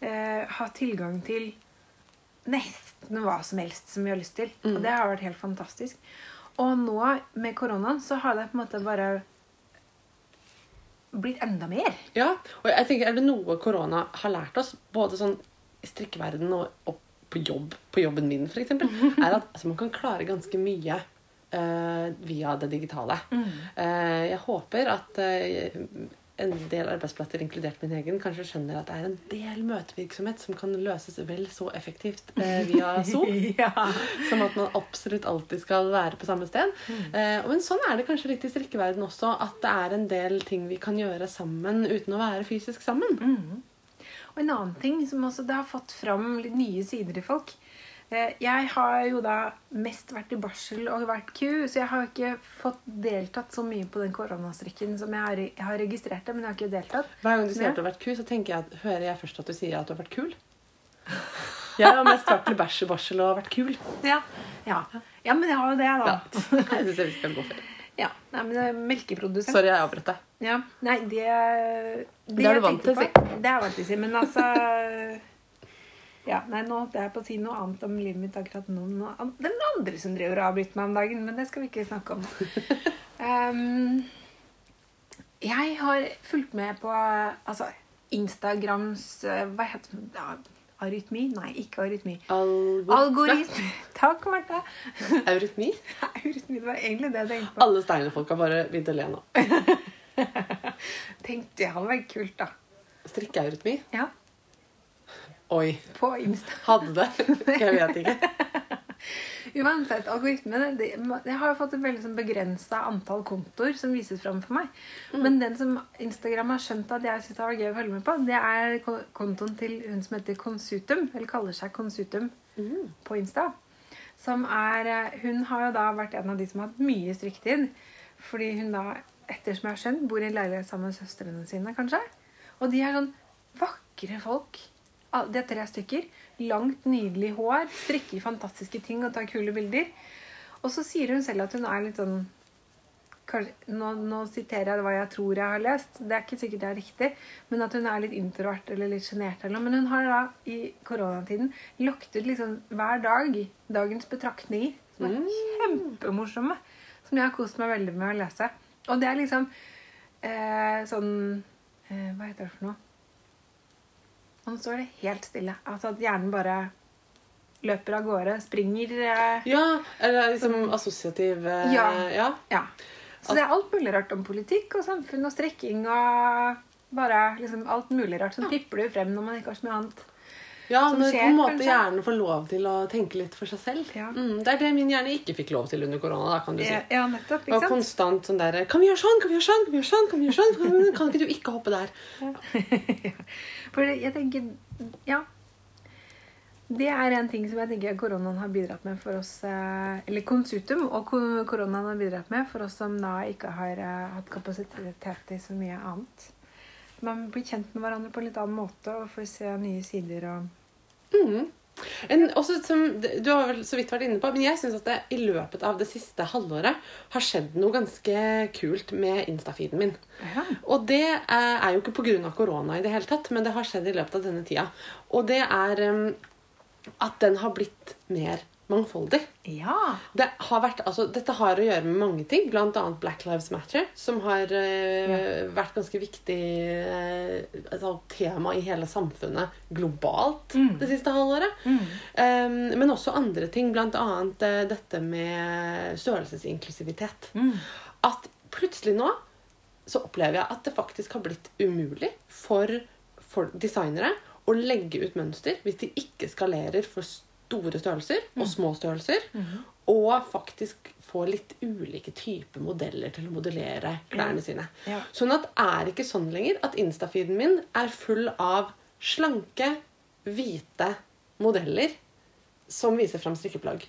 eh, ha tilgang til nesten hva som helst som vi har lyst til. Og det har vært helt fantastisk. Og nå med koronaen så har det på en måte bare blitt enda mer. Ja, og jeg tenker, Er det noe korona har lært oss, både sånn i strikkeverdenen og, og på jobb, på jobben min f.eks., (laughs) er at altså, man kan klare ganske mye uh, via det digitale. Eh, jeg håper at eh, en del arbeidsplasser, inkludert min egen, kanskje skjønner at det er en del møtevirksomhet som kan løses vel så effektivt eh, via (laughs) Zoom. ja. Som at man absolutt alltid skal være på samme sted. Eh, men sånn er det kanskje litt i strikkeverden også. At det er en del ting vi kan gjøre sammen uten å være fysisk sammen. Og en annen ting som også det har fått fram litt nye sider i folk. Eh, Jeg har jo da mest vært i barsel og vært ku, så jeg har ikke fått deltatt så mye på den koronastrikken som jeg har, jeg har registrert det, men jeg har ikke deltatt. Hver gang du sier at du har vært ku, så tenker jeg at, hører jeg først at du sier at du har vært kul. Jeg har mest vært til bæsj i barsel og vært kul. Ja. Ja. ja, men jeg har jo det, da. Ja. (laughs) Jeg syns vi skal gå for det. Ja, Nei, men det melkeprodusent. Sorry, jeg avbrøt deg. Ja, nei, det Det er du vant til å si. Det er jeg vant til å si. Men altså Ja, nei, nå holdt jeg på å si noe annet om livet mitt akkurat nå. Det er noen andre som driver og avbryter meg om dagen, men det skal vi ikke snakke om. um, (laughs) Jeg har fulgt med på altså, Instagrams eh, Hva heter det? Ja, arytmi? Nei, ikke arytmi. Algoritme. Algoritme. (laughs) Takk, Martha. (laughs) Eurytmi. Arytmi, det var egentlig det jeg tenkte på. Alle steinerfolk har bare begynt å le nå. Tenkte jeg hadde vært kult, da. Strikkeeurytmi. Ja, Oi. på Insta. Hadde det? (laughs) Jeg vet ikke. Uansett, algoritmene det, Jeg har fått et veldig sånn begrensa antall kontoer som vises fram for meg. Men den som Instagram har skjønt at jeg syns det var gøy å følge med på, det er kontoen til hun som heter Konsutum, eller kaller seg Consutum på Insta. Som er eh, Hun har jo da vært en av de som har hatt mye strikketid. Fordi hun da, ettersom jeg har skjønt, bor i leilighet sammen med søstrene sine, kanskje. Og de er sånn vakre folk. Al- De er tre stykker. Langt, nydelig hår. Strikker fantastiske ting og tar kule bilder. Og så sier hun selv at hun er litt sånn nå, nå siterer jeg hva jeg tror jeg har lest. Det er ikke sikkert det er riktig. Men at hun er litt introvert eller litt sjenert. eller noe. Men hun har da i koronatiden lagt ut liksom hver dag dagens betraktninger. Som er kjempemorsomme. Som jeg har kost meg veldig med å lese. Og det er liksom eh, sånn eh, Hva heter det for noe? Og nå står det helt stille. Altså at hjernen bare løper av gårde. Springer. Eh, Ja, eller liksom assosiativ eh, Ja. ja. ja. Så det er alt mulig rart om politikk og samfunn og strekking og bare liksom alt mulig rart som pipler frem når man ikke har så mye annet. Ja, når skjer, på en måte kanskje. hjernen får lov til å tenke litt for seg selv. Ja. Mm, det er det min hjerne ikke fikk lov til under korona. da, kan du si. Ja, ja, nettopp. Ikke sant? Og konstant sånn der Kan vi gjøre sånn? Kan vi gjøre sånn? Kan vi gjøre sånn? Kan vi gjøre sånn? Kan, kan ikke du ikke hoppe der? (laughs) For jeg tenker Ja. Det er en ting som jeg tenker koronaen har bidratt med for oss eh, Eller konsultum og koronaen har bidratt med for oss som da ikke har eh, hatt kapasitet til så mye annet. Man blir kjent med hverandre på en litt annen måte og får se nye sider og Mm. En, også som Du har vel så vidt vært inne på, men jeg syns at det i løpet av det siste halvåret har skjedd noe ganske kult med Insta-feeden min. Ja. Og det er jo ikke pga. korona i det hele tatt, men det har skjedd i løpet av denne tida. Og det er um, at den har blitt mer mangfoldig. ja. Det har vært, altså, dette har å gjøre med mange ting, bl.a. Black Lives Matter, som har eh, vært ganske viktig eh, altså, tema i hele samfunnet globalt Mm. det siste halvåret. Mm. Um, men også andre ting, bl.a. Uh, dette med størrelsesinklusivitet. Mm. At plutselig nå så opplever jeg at det faktisk har blitt umulig for, for designere å legge ut mønster hvis de ikke skalerer for store størrelser og små størrelser. Og faktisk få litt ulike typer modeller til å modellere klærne sine. Ja. Sånn at er ikke sånn lenger at Insta-feeden min er full av slanke, hvite modeller som viser fram strikkeplagg.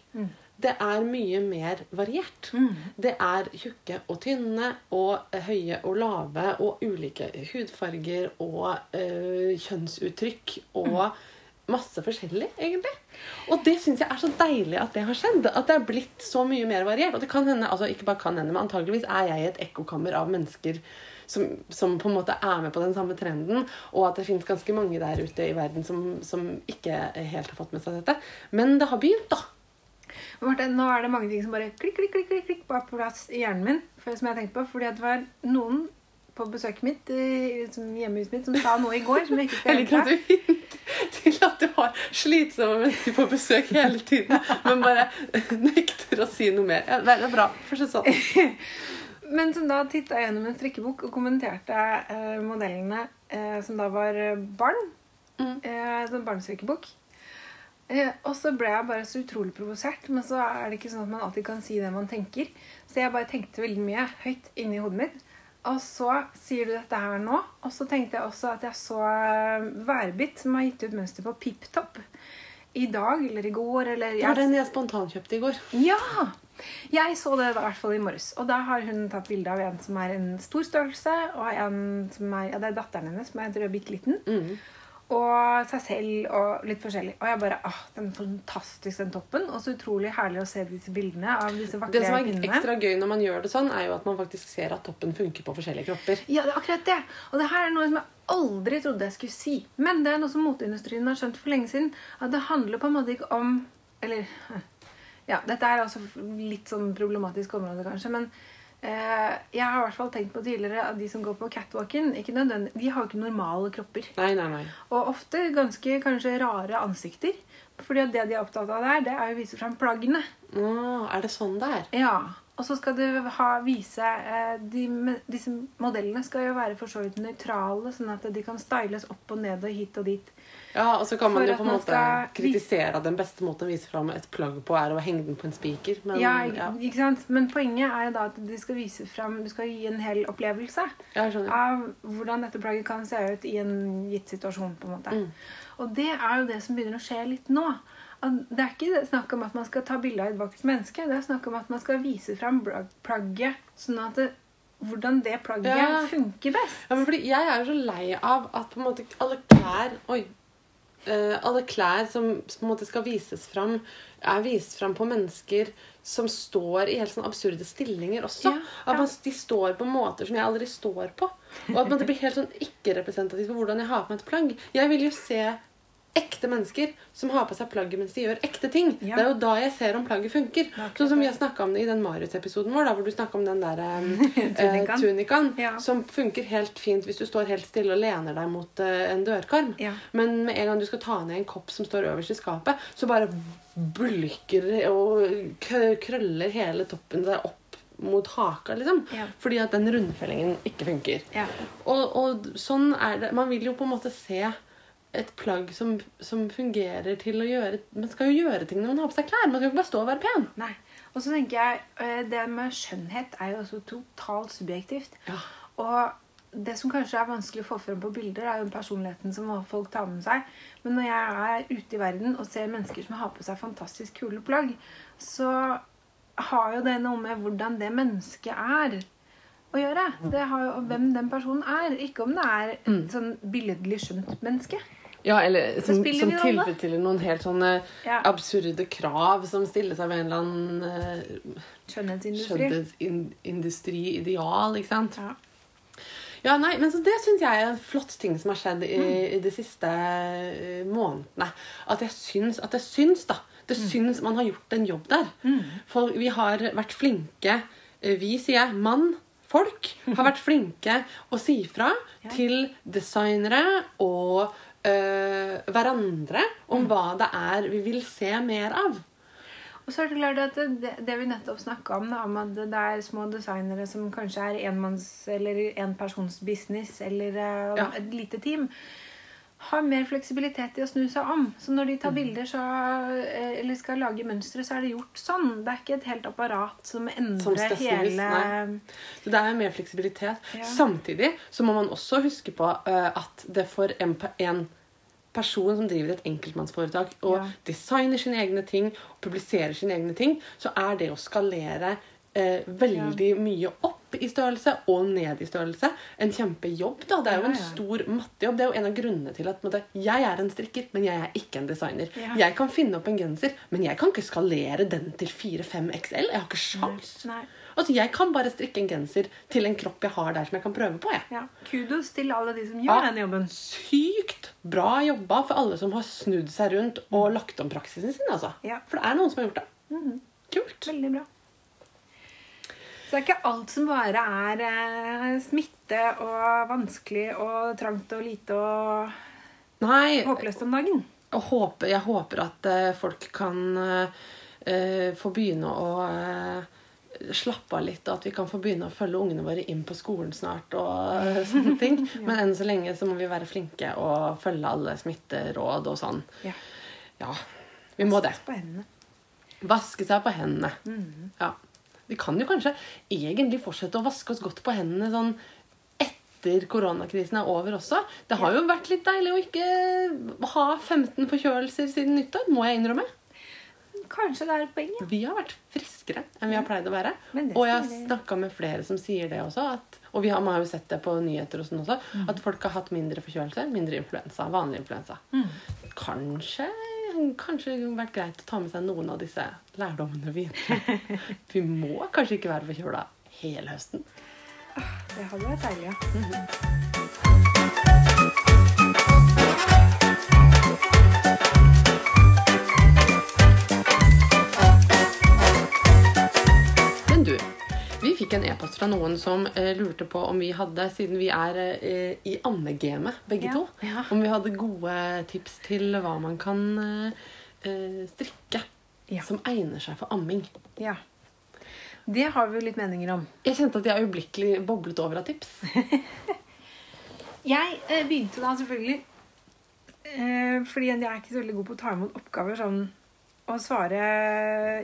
Det er mye mer variert. Mm. Det er tjukke og tynne og høye og lave og ulike hudfarger og øh, kjønnsuttrykk og masse forskjellig, egentlig. Og det syns jeg er så deilig at det har skjedd. At det er blitt så mye mer variert. Og det kan hende, altså ikke bare kan hende, men antageligvis er jeg i et ekkokammer av mennesker som, som på en måte er med på den samme trenden, og at det finnes ganske mange der ute i verden som, som ikke helt har fått med seg dette. Men det har begynt, da. Martin, nå er det mange ting som bare klikk, klikk, klikk, klikk, bare på plass i hjernen min. Som jeg har på, fordi at det var noen på besøket mitt, hjemmehuset mitt, som sa noe i går som jeg ikke (laughs) skal Jeg liker at du (laughs) til at du har slitsomme mennesker på besøk hele tiden, men bare (laughs) nekter å si noe mer. Ja, det er bra. Fortsett sånn. Men som da titta gjennom en strikkebok og kommenterte eh, modellene eh, som da var eh, barn. Mm. Eh, sånn barnestrikkebok. Eh, og så ble jeg bare så utrolig provosert. Men så er det ikke sånn at man alltid kan si det man tenker. Så jeg bare tenkte veldig mye høyt inni hodet mitt. Og så sier du dette her nå. Og så tenkte jeg også at jeg så Værbitt, Værbit, som har gitt ut mønster på Pip Top. I dag eller i går eller Det var den jeg spontankjøpte i går. ja! Jeg så det i hvert fall i morges. Og da har hun tatt bilde av en som er en stor størrelse, og en som er Ja, det er datteren hennes som er bitte liten. Mm. Og seg selv og litt forskjellig. Og jeg bare ah, den er fantastisk, den toppen. Og så utrolig herlig å se disse bildene av disse vakre Det som er kvinnene. ekstra gøy når man gjør det sånn, er jo at man faktisk ser at toppen funker på forskjellige kropper. Ja, det er akkurat det. Og det her er noe som jeg aldri trodde jeg skulle si. Men det er noe som moteindustrien har skjønt for lenge siden. At det handler på en måte ikke om Eller (laughs) ja, dette er altså litt sånn problematisk område, kanskje. Men Jeg har i hvert fall tenkt på tidligere at de som går på catwalken, ikke de har jo ikke normale kropper. Nei, nei, nei. Og ofte ganske kanskje rare ansikter. Fordi at det de er opptatt av der, det er å vise fram plaggene. Å, er det sånn det er? Ja, og så skal du ha, vise eh, de, Disse modellene skal jo være for så vidt nøytrale, sånn at de kan styles opp og ned og hit og dit. Ja, og så kan man jo på en måte skal kritisere at den beste måten å vise fram et plagg på, er å henge den på en spiker. Men Ja, ja, ikke sant? Men poenget er jo da at du skal vise fram Du skal gi en hel opplevelse av hvordan dette plagget kan se ut i en gitt situasjon. på en måte. Mm. Og det er jo det som begynner å skje litt nå. Det er ikke snakk om at man skal ta bilde av et vakkert menneske. Det er snakk om at man skal vise fram plagget sånn at det, hvordan det plagget Ja. funker best. Ja, men fordi jeg er jo så lei av at på en måte alle klær Oi. Eh, alle klær som, som på en måte skal vises fram, er vist fram på mennesker som står i helt sånn absurde stillinger også. Ja, At man, De står på måter som jeg aldri står på. Og at man, det blir helt sånn ikke-representativt for hvordan jeg har på meg et plagg. Jeg vil jo se ekte mennesker som har på seg plagget mens de gjør ekte ting. Ja. Det er jo da jeg ser om plagget funker. Er Sånn som vi har snakka om det i den Marius-episoden vår, da, hvor du snakka om den der (laughs) eh, eh, Tunikaen. Ja. som funker helt fint hvis du står helt stille og lener deg mot eh, en dørkarm. Ja. Men med en gang du skal ta ned en kopp som står øverst i skapet, så bare bulker og krøller hele toppen seg opp mot haka, liksom. Ja. Fordi at den rundfellingen ikke funker. Ja. Og, og sånn er det. Man vil jo på en måte se et plagg som, som fungerer til å gjøre Man skal jo gjøre ting når man har på seg klær. Man skal jo ikke bare stå og være pen. Nei. Og så tenker jeg eh, Det med skjønnhet er jo også totalt subjektivt. Ja. Og det som kanskje er vanskelig å få frem på bilder, er jo personligheten som folk tar med seg. Men når jeg er ute i verden og ser mennesker som har på seg fantastisk kule plagg, så har jo det noe med hvordan det mennesket er å gjøre. Det har jo hvem den personen er. Ikke om det er et Mm. sånn billedlig skjønt menneske. Ja, eller som, som tilfredsstiller noen helt sånne Ja. absurde krav som stilles av en eller annen uh, Skjønnhetsindustri. skjønnhetsindustriideal, ikke sant? Ja. Ja, nei, men så Det syns jeg er en flott ting som har skjedd i, i de siste uh, månedene. At jeg syns, at det syns, da. Det syns man har gjort en jobb der. For vi har vært flinke eh, Vi, sier jeg, mann, folk, har vært (laughs) flinke å si fra Ja. til designere og eh, hverandre om hva det er vi vil se mer av. Og så er det klart at det, det vi nettopp snakka om, da, om at det er små designere som kanskje er enmanns- eller enpersonsbusiness eller eh, Ja. et lite team, har mer fleksibilitet i å snu seg om. Så når de Mm. tar bilder så, eh, eller skal lage mønstre, så er det gjort sånn. Det er ikke et helt apparat som endrer som hele. Så det er mer fleksibilitet. Ja. Samtidig så må man også huske på at det for en person som driver et enkeltmannsforetak og Ja. designer sine egne ting og publiserer sine egne ting, så er det å skalere eh, veldig mye opp i størrelse og ned i størrelse en kjempejobb. da. Det er jo en ja. stor mattejobb. Det er jo en av grunnene til at måtte, jeg er en strikker, men jeg er ikke en designer. Ja. Jeg kan finne opp en genser, men jeg kan ikke skalere den til 4-5 XL. Jeg har ikke sjans. Nei. Altså, Jeg kan bare strikke en genser til en kropp jeg har der som jeg kan prøve på. jeg. Ja. Kudos til alle de som gjør Ja. den jobben. Sykt bra jobba for alle som har snudd seg rundt og lagt om praksisen sin. altså. Ja. For det er noen som har gjort det. Mhm. Kult. Veldig bra. Så det er ikke alt som bare er eh, smitte og vanskelig og trangt og lite og Nei, håpløst om dagen. Jeg håper, jeg håper at eh, folk kan eh, eh, få begynne å eh, slappe av litt, og at vi kan få begynne å følge ungene våre inn på skolen snart. og (laughs) sånne ting. (laughs) Men enn så lenge så må vi være flinke og følge alle smitteråd og sånn. Ja. Ja, vi må det. Vaske seg på hendene. Mhm. Ja. Vi kan jo kanskje egentlig fortsette å vaske oss godt på hendene sånn etter koronakrisen er over også. Det har jo vært litt deilig å ikke ha 15 forkjølelser siden nyttår, må jeg innrømme. Kanskje det er et poeng. ja. Vi har vært friskere enn vi har pleid å være. Og jeg har snakka med flere som sier det også. At, og vi har, man har jo sett det på nyheter og sånn også. Mm. At folk har hatt mindre forkjølelse, mindre influensa. Vanlig influensa. Mm. Kanskje Kanskje det vært greit å ta med seg noen av disse lærdommene videre. (laughs) (laughs) Vi må kanskje ikke være forkjøla hele høsten. Det hadde vært deilig, ja. Men du, fikk en e-post noen som eh, lurte på om vi hadde, siden vi er eh, i ammegamet begge Ja. to, Ja. om vi hadde gode tips til hva man kan eh, eh, strikke Ja. som egner seg for amming. Ja. Det har vi jo litt meninger om. Jeg kjente at jeg øyeblikkelig boblet over av tips. (laughs) Jeg eh, begynte da selvfølgelig eh, Fordi jeg er ikke så veldig god på å ta imot oppgaver sånn og svare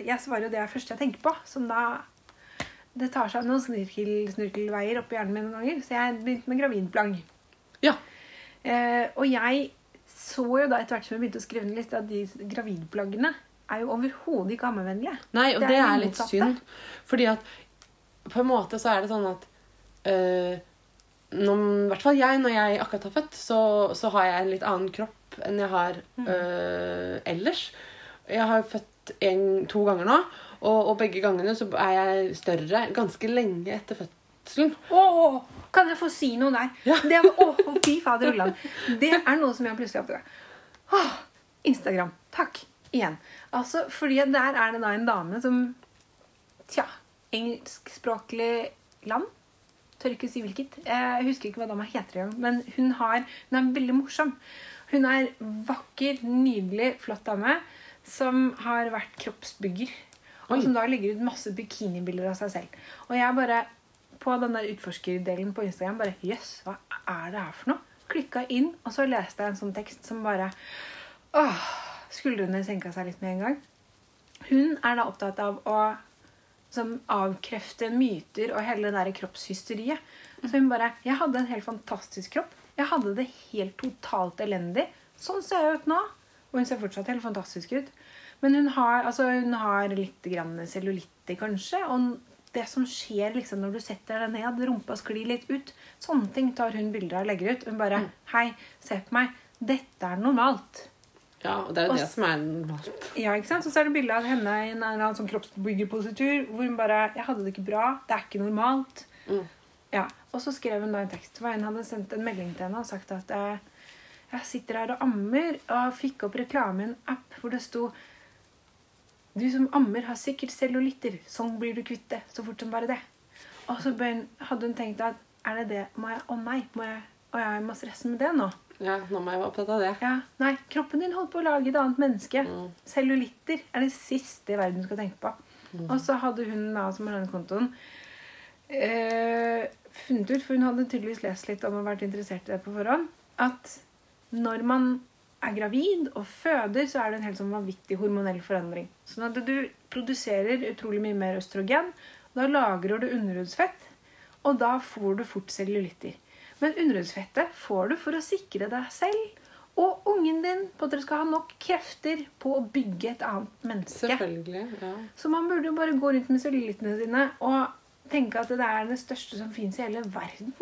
Jeg svarer jo det første jeg tenker på. Som da Det tar seg noen snirkel, opp i hjernen min noen ganger. Så jeg begynte med gravidplagg. Ja. Eh, og jeg så jo da etter hvert som jeg begynte å skrive ned liste, at de gravidplaggene er jo overhodet ikke ammevennlige. Nei, og Det det, er er litt synd. Fordi at på en måte så er det sånn at øh, når, I hvert fall jeg, når jeg akkurat har født, så, så har jeg en litt annen kropp enn jeg har øh, ellers. Jeg har født en, to ganger nå, og, og begge gangene så er jeg større ganske lenge etter fødselen. Åh, kan jeg få si noe der? Ja. Det, åh, fy fader Ulland. Det er noe som jeg plutselig har oppdaget. Åh, Instagram. Takk. Igjen. Altså, fordi der er det da en dame som Tja. Engelskspråklig land. Tør ikke si hvilket. Jeg husker ikke hva dama heter engang. Men hun, har, hun er veldig morsom. Hun er vakker, nydelig, flott dame som har vært kroppsbygger. Og som da legger ut masse bikinibilder av seg selv. Og jeg bare på den der utforskerdelen på Instagram bare Jøss, hva er det her for noe? Klikka inn, og så leste jeg en sånn tekst som bare Åh, Skuldrene senka seg litt med en gang. Hun er da opptatt av å som avkrefte myter og hele det der kroppshysteriet. Så hun bare Jeg hadde en helt fantastisk kropp. Jeg hadde det helt totalt elendig. Sånn ser jeg ut nå. Og hun ser fortsatt helt fantastisk ut. Men hun har, altså, hun har litt grann cellulitter, kanskje. Og det som skjer liksom når du setter deg ned, rumpa sklir litt ut. Sånne ting tar hun bilder av og legger ut. Hun bare Hei, se på meg. Dette er normalt. Ja, og det er jo Og det som er normalt. Ja, ikke sant? Så er det bilde av henne i en eller annen sånn kroppsbyggerpositur hvor hun bare 'Jeg hadde det ikke bra. Det er ikke normalt.' Mm. Ja, Og så skrev hun da en tekst hvor en hadde sendt en melding til henne og sagt at 'Jeg sitter her og ammer', og fikk opp reklame i en app hvor det sto 'Du som ammer, har sikkert cellulitter. Sånn blir du kvitt det. Så fort som bare det.' Og så hadde hun tenkt at 'Er det det? Må jeg Å nei. Må jeg, å, jeg må stresse med det nå?' Ja, nå må jeg være opptatt av det. Ja, nei, kroppen din holdt på å lage et annet menneske. Mm. Cellulitter er det siste i verden du skal tenke på. Mm. Og så hadde hun da, som har denne kontoen, eh, funnet ut, for hun hadde tydeligvis lest litt om og vært interessert i det på forhånd, at når man er gravid og føder, så er det en helt sånn vanvittig hormonell forandring. Sånn at du produserer utrolig mye mer østrogen. Da lagrer du underhudsfett, og da får du fort cellulitter. Men underhudsfettet får du for å sikre deg selv og ungen din på at dere skal ha nok krefter på å bygge et annet menneske. Selvfølgelig. ja. Så man burde jo bare gå rundt med cellulittene sine og tenke at det er det største som fins i hele verden.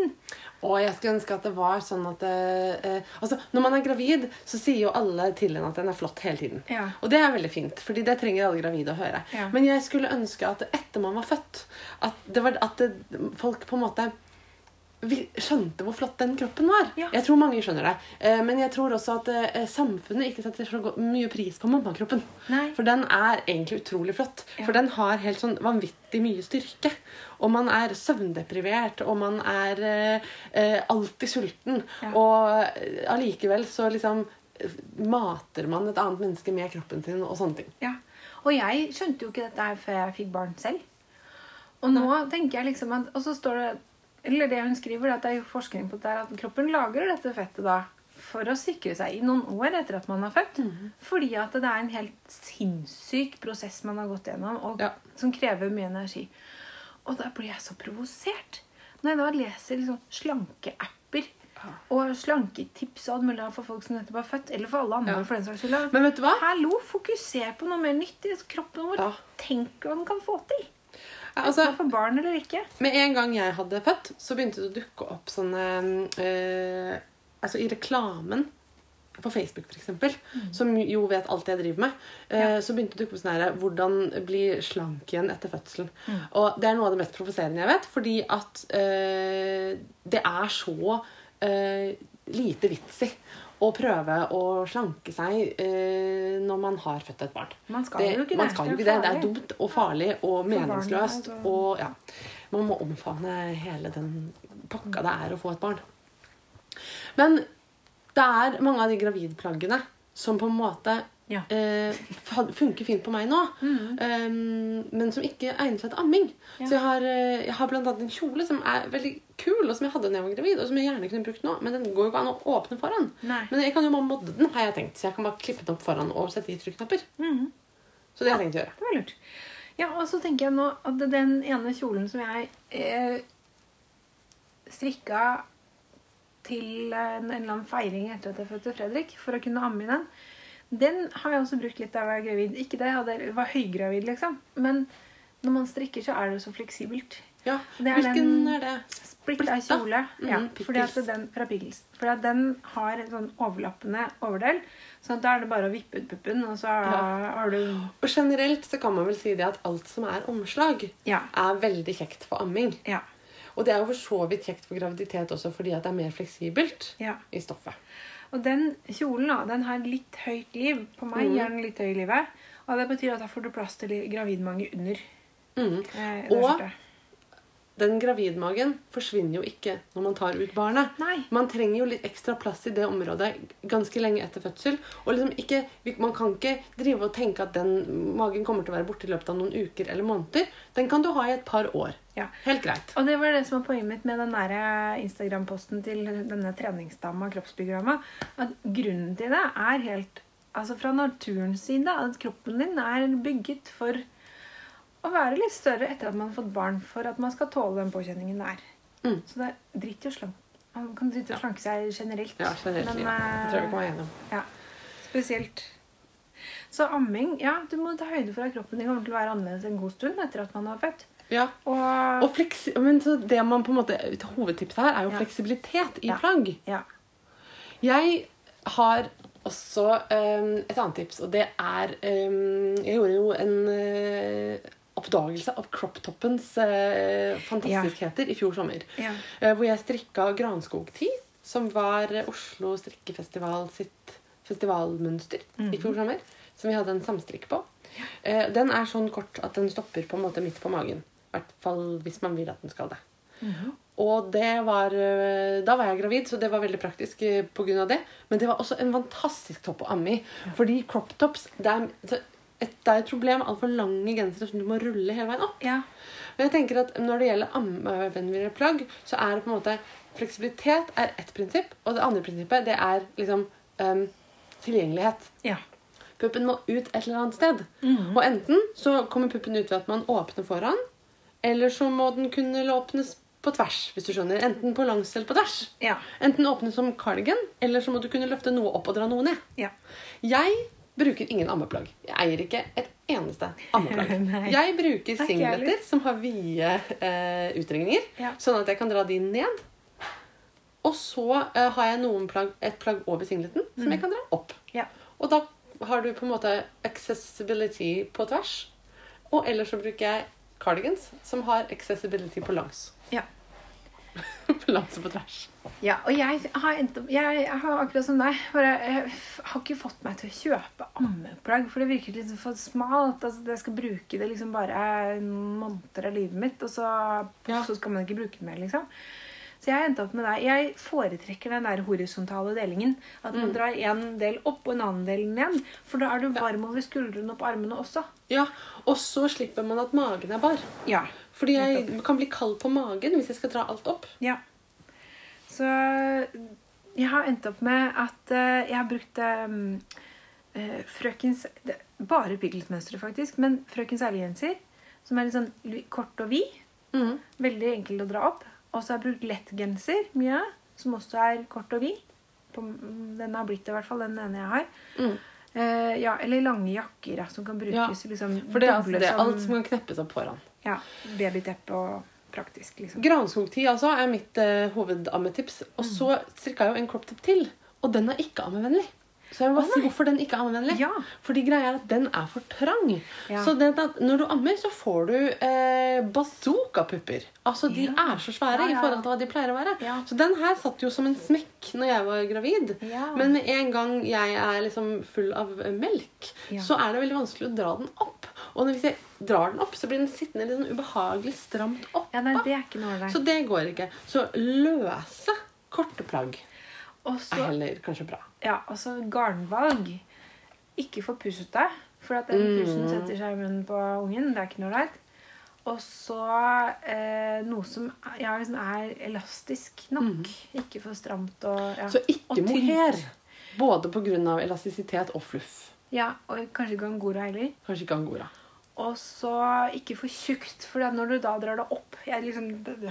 Og jeg skulle ønske at det var sånn at eh, eh, altså, Når man er gravid, så sier jo alle til en at den er flott hele tiden. Ja. Og det er veldig fint, fordi det trenger alle gravide å høre. Ja. Men jeg skulle ønske at etter man var født, at, det var, at det, folk på en måte vi skjønte hvor flott den kroppen var. Ja. Jeg tror mange skjønner det. Eh, Men jeg tror også at eh, samfunnet ikke setter så mye pris på mammakroppen. Nei. For den er egentlig utrolig flott. Ja. For den har helt sånn vanvittig mye styrke. Og man er søvndeprivert, og man er eh, eh, alltid sulten. Ja. Og allikevel så liksom mater man et annet menneske med kroppen sin og sånne ting. Ja. Og jeg skjønte jo ikke dette her før jeg fikk barn selv. Og nå tenker jeg liksom at Og så står det Eller det hun skriver, at det er forskning på det at kroppen lagrer dette fettet da for å sikre seg i noen år etter at man har født. Fordi at det er en helt sinnssyk prosess man har gått gjennom, og Ja. som krever mye energi. Og da blir jeg så provosert. Når jeg da leser liksom slankeapper og slanketips og alt mulig for folk som nettopp har født, eller for alle andre Ja. for den saks skyld. Men vet du hva? Hallo, fokuser på noe mer nyttig. Kroppen vår. Tenk hva den kan få til. Altså, for barn eller ikke. Med en gang jeg hadde født, så begynte det å dukke opp sånne eh, Altså i reklamen på Facebook, for eksempel, som jo vet alt jeg driver med, eh, Ja. så begynte det å dukke opp sånn her Hvordan bli slank igjen etter fødselen. Mm. Og det er noe av det mest provoserende jeg vet, fordi at eh, det er så eh, lite vits i å prøve å slanke seg eh, når man har født et barn. Man skal Det, jo ikke man det. skal Det ikke det. Det er dumt og farlig og meningsløst. altså. Og, ja. Man må omfavne hele den pakka det er å få et barn. Men det er mange av de gravidplaggene som på en måte Ja. eh, funker fint på meg nå, eh, men som ikke egner seg til amming. Ja. Så jeg har, eh, jeg har annet en kjole som er veldig kul, og som jeg hadde da jeg var gravid, og som jeg gjerne kunne brukt nå, men den går jo ikke an å åpne foran. Nei. Men jeg kan jo modde den, har jeg tenkt, så jeg kan bare klippe den opp foran og sette i trykknapper. Mm. Så det har jeg tenkt å gjøre. Det var lurt. Ja, og så tenker jeg nå at den ene kjolen som jeg eh, strikka til en, en eller annen feiring etter at jeg fødte Fredrik, for å kunne amme i den, den har jeg også brukt litt da jeg var gravid. Ikke det, jeg var høygravid, liksom. Men når man strikker, så er det så fleksibelt. Ja, er Hvilken er det? Splitta kjole. kjole. Ja, fordi at den, fra Pickles. Fordi at den har en sånn overlappende overdel. Så da er det bare å vippe ut puppen, og så Ja. har du Og generelt så kan man vel si det at alt som er omslag, Ja. er veldig kjekt for amming. Ja. Og det er jo for så vidt kjekt for graviditet også, fordi at det er mer fleksibelt i stoffet. Og den kjolen da, den har litt høyt liv. På meg mm. gjør den litt høy i livet. Og det betyr at da får du plass til gravidmange under. Mm. Eh, Og-. Den gravidmagen forsvinner jo ikke når man tar ut barnet. Nei. Man trenger jo litt ekstra plass i det området ganske lenge etter fødsel. Og liksom ikke, Man kan ikke drive og tenke at den magen kommer til å være borte i løpet av noen uker eller måneder. Den kan du ha i et par år. Ja. Helt greit. Og det var det som var poenget mitt med den Instagram-posten til denne treningsdama, kroppsbyggerdama. At grunnen til det er helt Altså fra naturens side at kroppen din er bygget for å være litt større etter at man har fått barn, for at man skal tåle den påkjenningen det er. Mm. Så det er dritt i å slanke Man kan dritte i å slanke seg generelt. Ja, generelt. Men, ja. Det tror jeg vi kommer kan være enige om. Ja, spesielt. Så amming Ja, du må ta høyde for at kroppen din kommer til å være annerledes en god stund etter at man har født. Ja. Og, Og fleks men så det man på en måte, Hovedtipset her er jo Ja. fleksibilitet i Ja. plagg. ja. Jeg har også um, et annet tips, og det er um, Jeg gjorde jo en eh, oppdagelse av croptoppens eh, fantastiskheter i fjor sommer. Ja. Eh, hvor jeg strikka Granskog 10, som var eh, Oslo strikkefestival sitt festivalmønster i fjor sommer. Som vi hadde en samstrikk på. Eh, den er sånn kort at den stopper på en måte midt på magen. I hvert fall hvis man vil at den skal det. Og det var, eh, da var jeg gravid, så det var veldig praktisk pga. på grunn av det. Men det var også en fantastisk topp å amme i. Fordi crop tops det er, et, det er et problem med altfor lange gensere som du må rulle hele veien opp. ja. Men jeg tenker at når det gjelder ammevennlige plagg, så er det på en måte fleksibilitet er ett prinsipp, og det andre prinsippet det er liksom um, tilgjengelighet. ja. Puppen må ut et eller annet sted. Mhm. Og enten så kommer puppen ut ved at man åpner foran, eller så må den kunne åpnes på tvers, hvis du skjønner. Enten på langs eller på tvers. Ja. Enten åpnes som cardigan, eller så må du kunne løfte noe opp og dra noe ned. ja. Jeg bruker ingen ammeplagg. Jeg eier ikke et eneste ammeplagg. (laughs) Jeg bruker singleter som har vide eh, utringninger, Ja. sånn at jeg kan dra de ned. Og så eh, har jeg plagg, et plagg over singleten som jeg kan dra opp. Ja. Og da har du på en måte accessibility på tvers. Og ellers så bruker jeg cardigans som har accessibility på langs. Ja. (laughs) og på tvers. ja. Og jeg har, opp, jeg, jeg har akkurat som deg bare, Jeg har ikke fått meg til å kjøpe ammeplagg, for det virker litt for smalt. Altså, jeg skal bruke det liksom bare noen måneder av livet mitt, og så, Ja. så skal man ikke bruke det mer, liksom. Så jeg endte opp med deg. Jeg foretrekker den der horisontale delingen. At man drar en del opp og en annen del ned. For da er du varm over skuldrene og på armene også. Ja, Og så slipper man at magen er bar. Ja. Fordi jeg kan bli kald på magen hvis jeg skal dra alt opp. Ja. Så jeg har endt opp med at eh, jeg har brukt um, frøkens Bare Piglet-mønsteret, faktisk. Men frøkens ærliggenser, som er litt sånn kort og vid. Mm. Veldig enkel å dra opp. Og så har jeg brukt lettgenser mye, som også er kort og vid. Den har blitt det, i hvert fall. Den ene jeg har. Mm. Uh, ja, eller lange jakker ja, som kan Ja, brukes liksom For det altså, det er alt som kan kneppes opp foran. Ja, babyteppe og praktisk, liksom. Granskogtid altså, er mitt uh, hovedammetips. Og så strikka jeg jo en crop top til, og den er ikke ammevennlig. Så jeg må bare oh, si hvorfor den ikke er ammevennlig. Ja. Fordi greia er at den er for trang. Ja. Så det, når du ammer, så får du eh, bazookapupper. Altså, de Ja. er så svære i forhold til hva de pleier å være. Så den her satt jo som en smekk når jeg var gravid. Men med en gang jeg er liksom full av melk, så er det veldig vanskelig å dra den opp. Og hvis jeg drar den opp, så blir den sittende litt sånn ubehagelig stramt opp. Ja, nei, det er ikke noe Så det går ikke. Så løse, korte plagg også, er heller kanskje bra. ja, og så garnvalg. Ikke for pussete, for at den pusen setter seg i munnen på ungen. Det er ikke noe ålreit. Og så eh, noe som ja, liksom er elastisk nok. Ikke for stramt og ja. Mm. Så ikke Og mohair. Både pga. elastisitet og fluff. Ja, og kanskje ikke angora heller. Kanskje ikke angora. Og så ikke for tjukt, for når du da drar det opp liksom,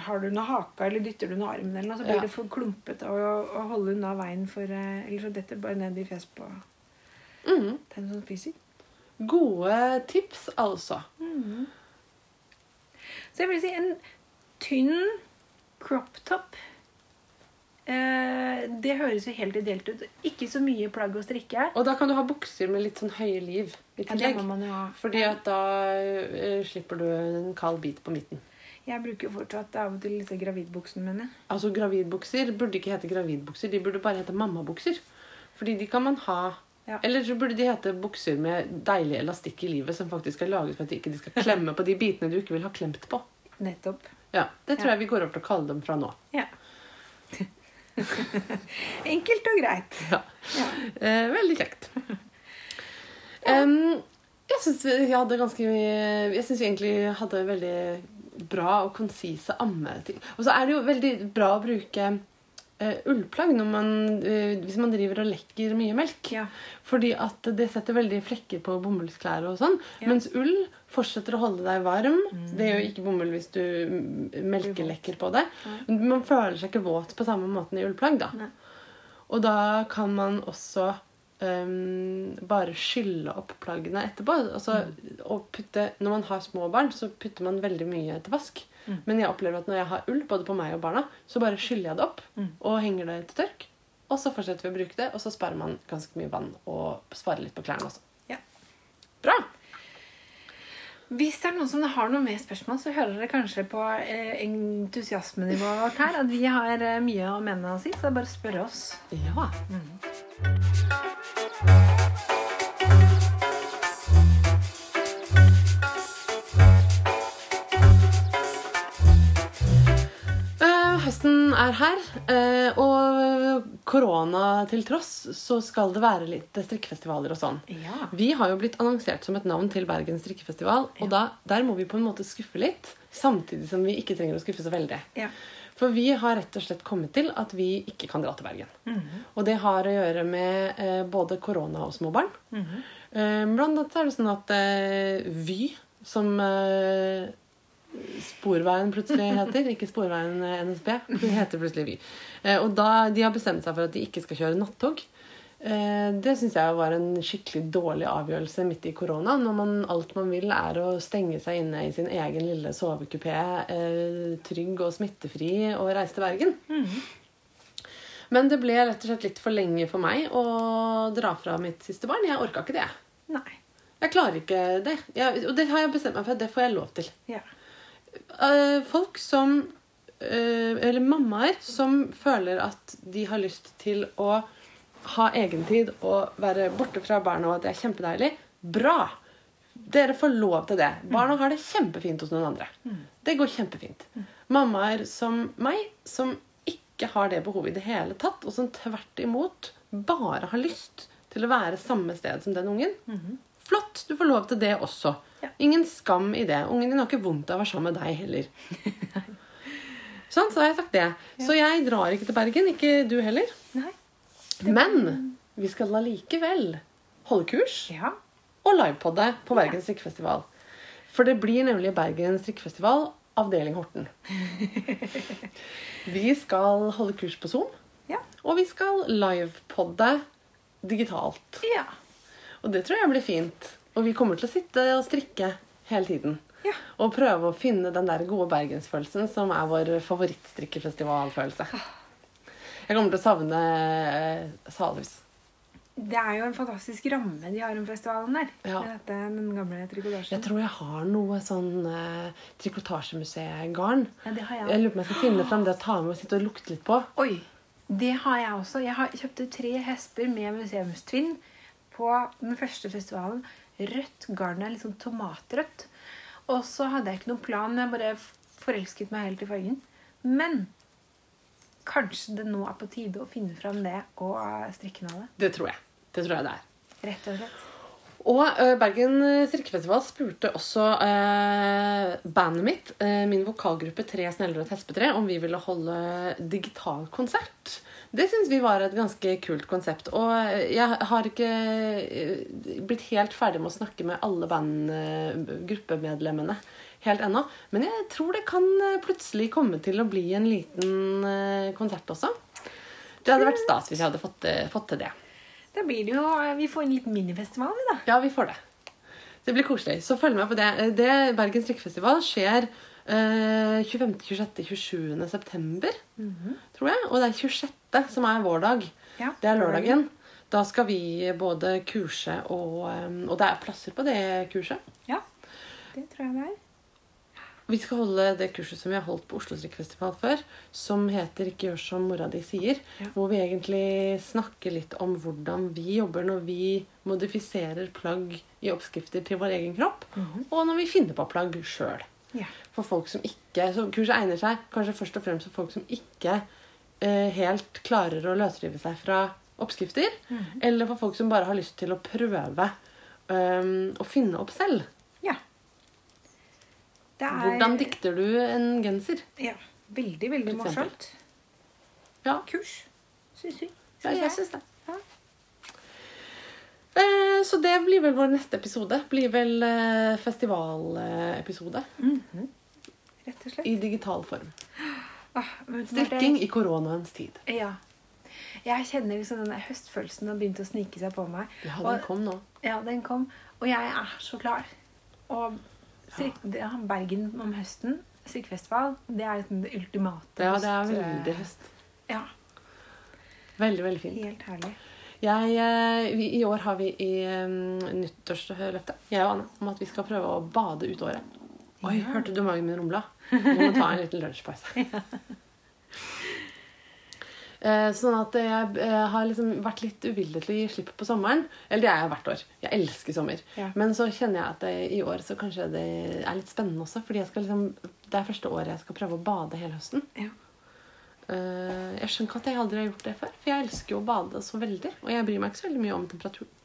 Har du under haka eller dytter du under armen, eller noe, så blir Ja. det for klumpete å, å holde unna veien for eh, Eller så detter bare ned i fjes på mm. den som spiser. Gode tips, altså. Så jeg vil si en tynn crop top. Eh, det høres jo helt ideelt ut. Ikke så mye plagg å strikke. Og da kan du ha bukser med litt sånn høye liv i Ja, tillegg. ha. Fordi at da eh, slipper du en kald bit på midten. Jeg bruker jo fortsatt av og til disse gravidbuksene mine. Altså Gravidbukser burde ikke hete gravidbukser, de burde bare hete mammabukser. Fordi de kan man ha Ja. Eller så burde de hete bukser med deilig elastikk i livet, som faktisk er laget for at de ikke skal klemme på de bitene du ikke vil ha klemt på. Nettopp. Ja, Det tror Ja. jeg vi går over til å kalle dem fra nå. Ja. (laughs) (laughs) Enkelt og greit. Ja. Ja. Eh, veldig kjekt. Em, jeg syns vi hadde ganske mye Jeg syns vi egentlig hadde veldig bra og konsise ammeting. Og så er det jo veldig bra å bruke eh, ullplagg når man, uh, hvis man driver og lekker mye melk. Ja. Fordi at det setter veldig flekker på bomullsklær og sånn. Ja. Mens ull fortsetter å holde deg varm. Det gjør jo ikke bomull hvis du mm, melkelekker på det. Men man føler seg ikke våt på samme måten i ullplagg, da. Nei. Og da kan man også um, bare skylle opp plaggene etterpå. Altså, og putte, når man har små barn, så putter man veldig mye til vask. Men jeg opplever at når jeg har ull, både på meg og barna, så bare skyller jeg det opp og henger det til tørk. Og så fortsetter vi å bruke det, og så sparer man ganske mye vann og sparer litt på klærne også. Ja. Bra! Hvis det er noen som har noe mer spørsmål, så hører dere kanskje på eh, entusiasmenivået vårt her at vi har eh, mye å mene og si, så det er bare å spørre oss. Ja. Eh, høsten er her, eh, og korona til tross så skal det være litt strikkefestivaler og sånn. Ja. Vi har jo blitt annonsert som et navn til Bergen strikkefestival, og da, der må vi på en måte skuffe litt, samtidig som vi ikke trenger å skuffe så veldig. Ja. For vi har rett og slett kommet til at vi ikke kan dra til Bergen. Og det har å gjøre med eh, både korona og små barn. -hmm. blant annet er det sånn at eh, Vy, som eh, Sporveien plutselig heter, ikke Sporveien eh, NSB, det heter plutselig Vy. Eh, og da de har bestemt seg for at de ikke skal kjøre nattog. Eh, det syns jeg var en skikkelig dårlig avgjørelse midt i korona. Når man, alt man vil, er å stenge seg inne i sin egen lille sovekupé, trygg og smittefri, og reise til Bergen. Men det ble rett og slett litt for lenge for meg å dra fra mitt siste barn. Jeg orka ikke det. Nei. Jeg klarer ikke det. Jeg, og det har jeg bestemt meg for. Det får jeg lov til. Ja. Eh, folk som eh, Eller mammaer som føler at de har lyst til å ha egentid og være borte fra barna, og at det er kjempedeilig. Bra! Dere får lov til det. Barna har det kjempefint hos noen andre. Det går kjempefint. Mammaer som meg, som ikke har det behovet i det hele tatt, og som tvert imot bare har lyst til å være samme sted som den ungen. Flott! Du får lov til det også. Ja. Ingen skam i det. Ungen din har ikke vondt av å være sammen med deg heller. (laughs) sånn, så har jeg sagt det. Så jeg drar ikke til Bergen. Ikke du heller. Nei. Men vi skal allikevel holde kurs Ja. og livepodde på Bergen strikkefestival. For det blir nemlig Bergen strikkefestival, avdeling Horten. (laughs) Vi skal holde kurs på Zoom, Ja. og vi skal livepodde digitalt. Ja. Og det tror jeg blir fint. Og vi kommer til å sitte og strikke hele tiden. Ja. Og prøve å finne den der gode bergensfølelsen som er vår favorittstrikkefestivalfølelse. Jeg kommer til å savne eh, Salhus. Det er jo en fantastisk ramme de har om festivalen der. Ja. Med dette, den gamle trikotasjen. Jeg tror jeg har noe sånn eh, trikotasjemuseet-garn. Ja, det har jeg Jeg lurer på om jeg skal finne fram det og ta med og sitte og lukte litt på. Oi! Det har jeg også. Jeg har kjøpte tre hesper med museumstvinn på den første festivalen. Rødt. Garnet er litt sånn tomatrødt. Og så hadde jeg ikke noen plan. Jeg bare forelsket meg helt i fargen. Men kanskje det nå er på tide å finne fram det og eh, strikke av det. Det tror jeg. Det tror jeg det er. Rett og slett. Og eh, Bergen strikkefestival spurte også eh, bandet mitt, eh, min vokalgruppe Tre sneller og et hespetre, om vi ville holde digital konsert. Det syns vi var et ganske kult konsept. Og jeg har ikke eh, blitt helt ferdig med å snakke med alle bandgruppemedlemmene helt ennå. Men jeg tror det kan eh, plutselig komme til å bli en liten eh, konsert også. Det hadde vært stas hvis jeg hadde fått, fått til det. Da blir det jo Vi får en liten minifestival, vi, da. Ja, vi får det. Det blir koselig. Så følg med på det. det Bergen strikkefestival skjer eh, 25., 26., 27. september, tror jeg. Og det er 26. som er vår dag. Ja, Det er lørdagen. Da skal vi både kurse og Og det er plasser på det kurset. Ja, det tror jeg det er. Vi skal holde det kurset som vi har holdt på Oslo Strikkfestival før, som heter 'Ikke gjør som mora di sier'. Ja. Hvor vi egentlig snakker litt om hvordan vi jobber når vi modifiserer plagg i oppskrifter til vår egen kropp, og når vi finner på plagg sjøl. Ja. For folk som ikke Så kurset egner seg kanskje først og fremst for folk som ikke eh, helt klarer å løsrive seg fra oppskrifter, eller for folk som bare har lyst til å prøve um, å finne opp selv. ja. Er Hvordan dikter du en genser? Ja. Veldig, veldig morsomt. Ja, Kurs, syns vi. ja jeg syns det. Eh, så det blir vel vår neste episode. Blir vel eh, festivalepisode -hmm. Rett og slett. i digital form. (gasps) Ah, Strikking det- i koronaens tid. Ja. Jeg kjenner liksom den høstfølelsen har begynt å snike seg på meg. Ja, Og- den kom nå. Ja, den kom. Og jeg er så klar. Og strik, ja, Bergen om høsten, strikkefestival, det er liksom det ultimate. Ja, det er veldig høst. Ja, Veldig, veldig fint. helt herlig. Jeg, eh, vi, I år har vi i um, nyttårsløftet, jeg og Anne, om at vi skal prøve å bade ut året. Oi, Ja. hørte du magen min rumla? Nå må vi ta en liten lunsjpause. (laughs) Eh, Sånn at jeg eh, har liksom vært litt uvillig til å gi slipp på sommeren. Eller det er jeg hvert år. Jeg elsker sommer. Ja. Men så kjenner jeg at det, i år så kanskje det er litt spennende også. Fordi liksom, det er første året jeg skal prøve å bade hele høsten. Ja. Eh, Jeg skjønner ikke at jeg aldri har gjort det før. For jeg elsker jo å bade så veldig. Og jeg bryr meg ikke så veldig mye om temperaturen.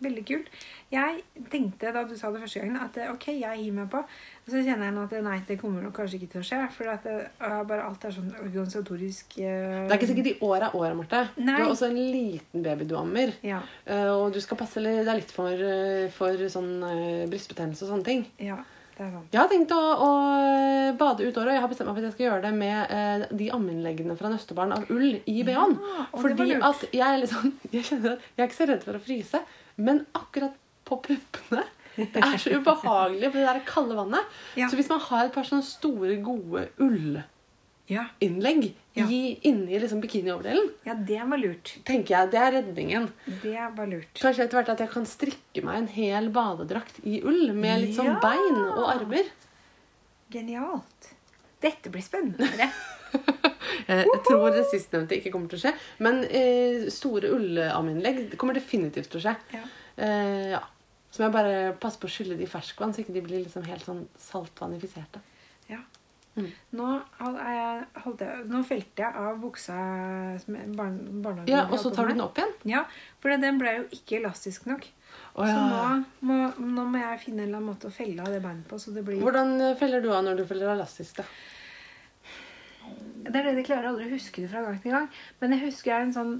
Veldig kult. Jeg tenkte da du sa det første gangen, at eh, ok, jeg hiver meg på. Og så kjenner jeg nå at eh, nei, det kommer nok kanskje ikke til å skje. For at det, bare alt er sånn organisatorisk uh... Det er ikke sikkert de åra er åra, Marte. Du Nei. har også en liten baby du ammer. Ja. Og du skal passe deg litt for, for sånn uh, brystbetennelse og sånne ting. ja, Jeg har tenkt å, å bade ut året, og jeg har bestemt meg for at jeg skal gjøre det med eh, de ammeinnleggene fra Nøstebarn av ull i BH-en. Ja, Fordi at jeg sånn (laughs) Jeg kjenner at jeg er ikke så redd for å fryse, men akkurat på puppene det er så ubehagelig på det der kalde vannet. Ja. Så hvis man har et par sånne store, gode ullinnlegg Ja. i- inni liksom bikinioverdelen, Ja, det var lurt. tenker jeg det er redningen. Det var lurt. Kanskje etter hvert at jeg kan strikke meg en hel badedrakt i ull med litt sånn Ja. bein og armer. Genialt. Dette blir spennende. det. (laughs) Jeg tror det sistnevnte ikke kommer til å skje. Men eh, store ullaminnlegg kommer definitivt til å skje. Ja. Eh, ja. Så må jeg bare passe på å skylle de i ferskvann, så ikke de blir liksom helt sånn saltvannifiserte. Ja. Mm. Nå, jeg, jeg, nå felte jeg av buksa som barn, barnehagen Ja, Og så tar du den opp igjen. Ja, for den ble jo ikke elastisk nok. Å, Så nå må, nå må jeg finne en eller annen måte å felle av det beinet på. Så det blir Hvordan eh, feller du av når du feller elastisk? da? Det er det de klarer aldri å huske det fra gang til gang. Men jeg husker en sånn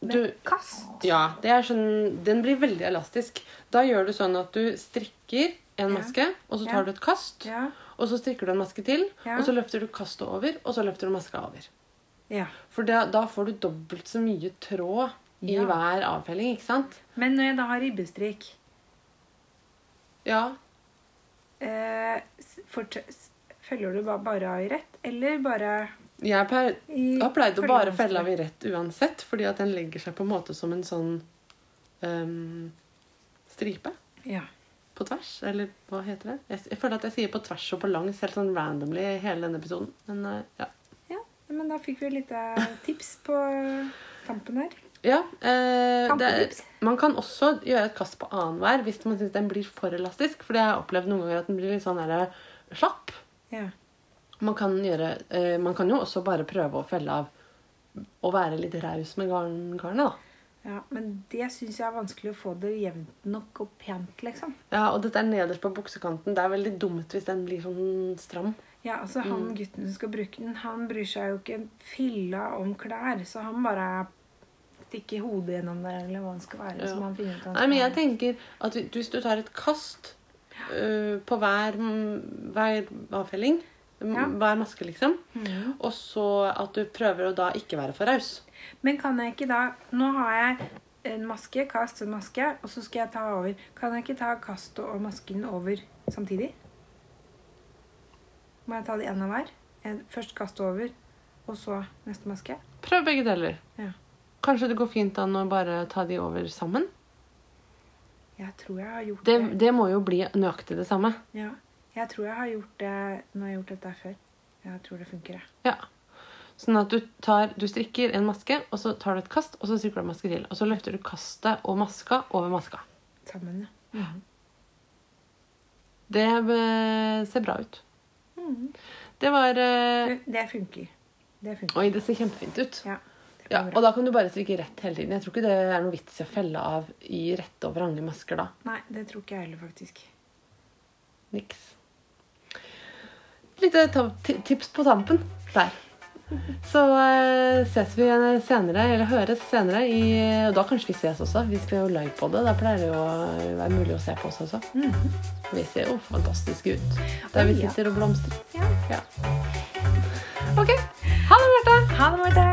Du- kast. Ja, det sånn, Den blir veldig elastisk. Da gjør du sånn at du strikker en Ja. maske, og så Ja. tar du et kast. Ja, Og så strikker du en maske til, Ja. og så løfter du kastet over, og så løfter du maska over. ja. For da, da får du dobbelt så mye tråd i Ja. hver avfelling, ikke sant? Men når jeg da har ribbestrikk, Ja. eh, følger du bare av i rett, eller bare Jeg har pleid å bare felle av i rett uansett, fordi at den legger seg på en måte som en sånn um, stripe Ja. På tvers. Eller hva heter det? Jeg, jeg føler at jeg sier på tvers og på langs helt sånn randomly i hele denne episoden. Men eh, ja. ja. Men da fikk vi litt lite tips på tampen her. Ja, eh, det, man kan også gjøre et kast på annenhver hvis man syns den blir for elastisk. For jeg har opplevd noen ganger at den blir litt sånn der, slapp. Ja. Man kan, gjøre, eh, man kan jo også bare prøve å felle av å være litt raus med garn, garnet. da. Ja, Men det syns jeg er vanskelig å få det jevnt nok og pent, liksom. Ja, Og dette er nederst på buksekanten. Det er veldig dumt hvis den blir sånn stram. Ja, altså Han gutten som skal bruke den, han bryr seg jo ikke en filla om klær. Så han bare stikker hodet gjennom der, eller hva det skal være. Ja. som han finner ut han Nei, men jeg tenker at hvis du tar et kast øh, på hver, mm, hver avfelling, mm, Ja. hver maske, liksom, Mm. og så at du prøver å da ikke være for raus. Men kan jeg ikke da Nå har jeg en maske, kast en maske, og så skal jeg ta over. Kan jeg ikke ta kastet og masken over samtidig? Må jeg ta det ene av hver? Først kaste over, og så neste maske? Prøv begge deler. Ja. Kanskje det går fint an å bare ta de over sammen? Jeg tror jeg har gjort Det, det. det må jo bli nøyaktig det samme. Ja. Jeg tror jeg har gjort det når jeg har gjort dette før. Jeg tror det funker, jeg. Ja. Sånn at du, tar, du strikker en maske, og så tar du et kast, og så strikker du en maske til. Og så løfter du kastet og maska over maska. Sammen, ja. Det eh, ser bra ut. Mm. Det var eh, Det funker. Det funker. Oi, det ser kjempefint ut. Ja, Ja, og da kan du bare strikke rett hele tiden. Jeg tror ikke det er noe vits i å felle av i rette og vrange masker da. Nei, det tror ikke jeg heller, faktisk. Niks. Litt tips på tampen der. Så eh, ses vi senere, eller høres senere i Og da kanskje vi ses også, vi er jo live på det. Da pleier det å være mulig å se på oss også. Mhm. Vi ser jo fantastiske ut der vi sitter og blomstrer. Ja. Ja. OK. Ha det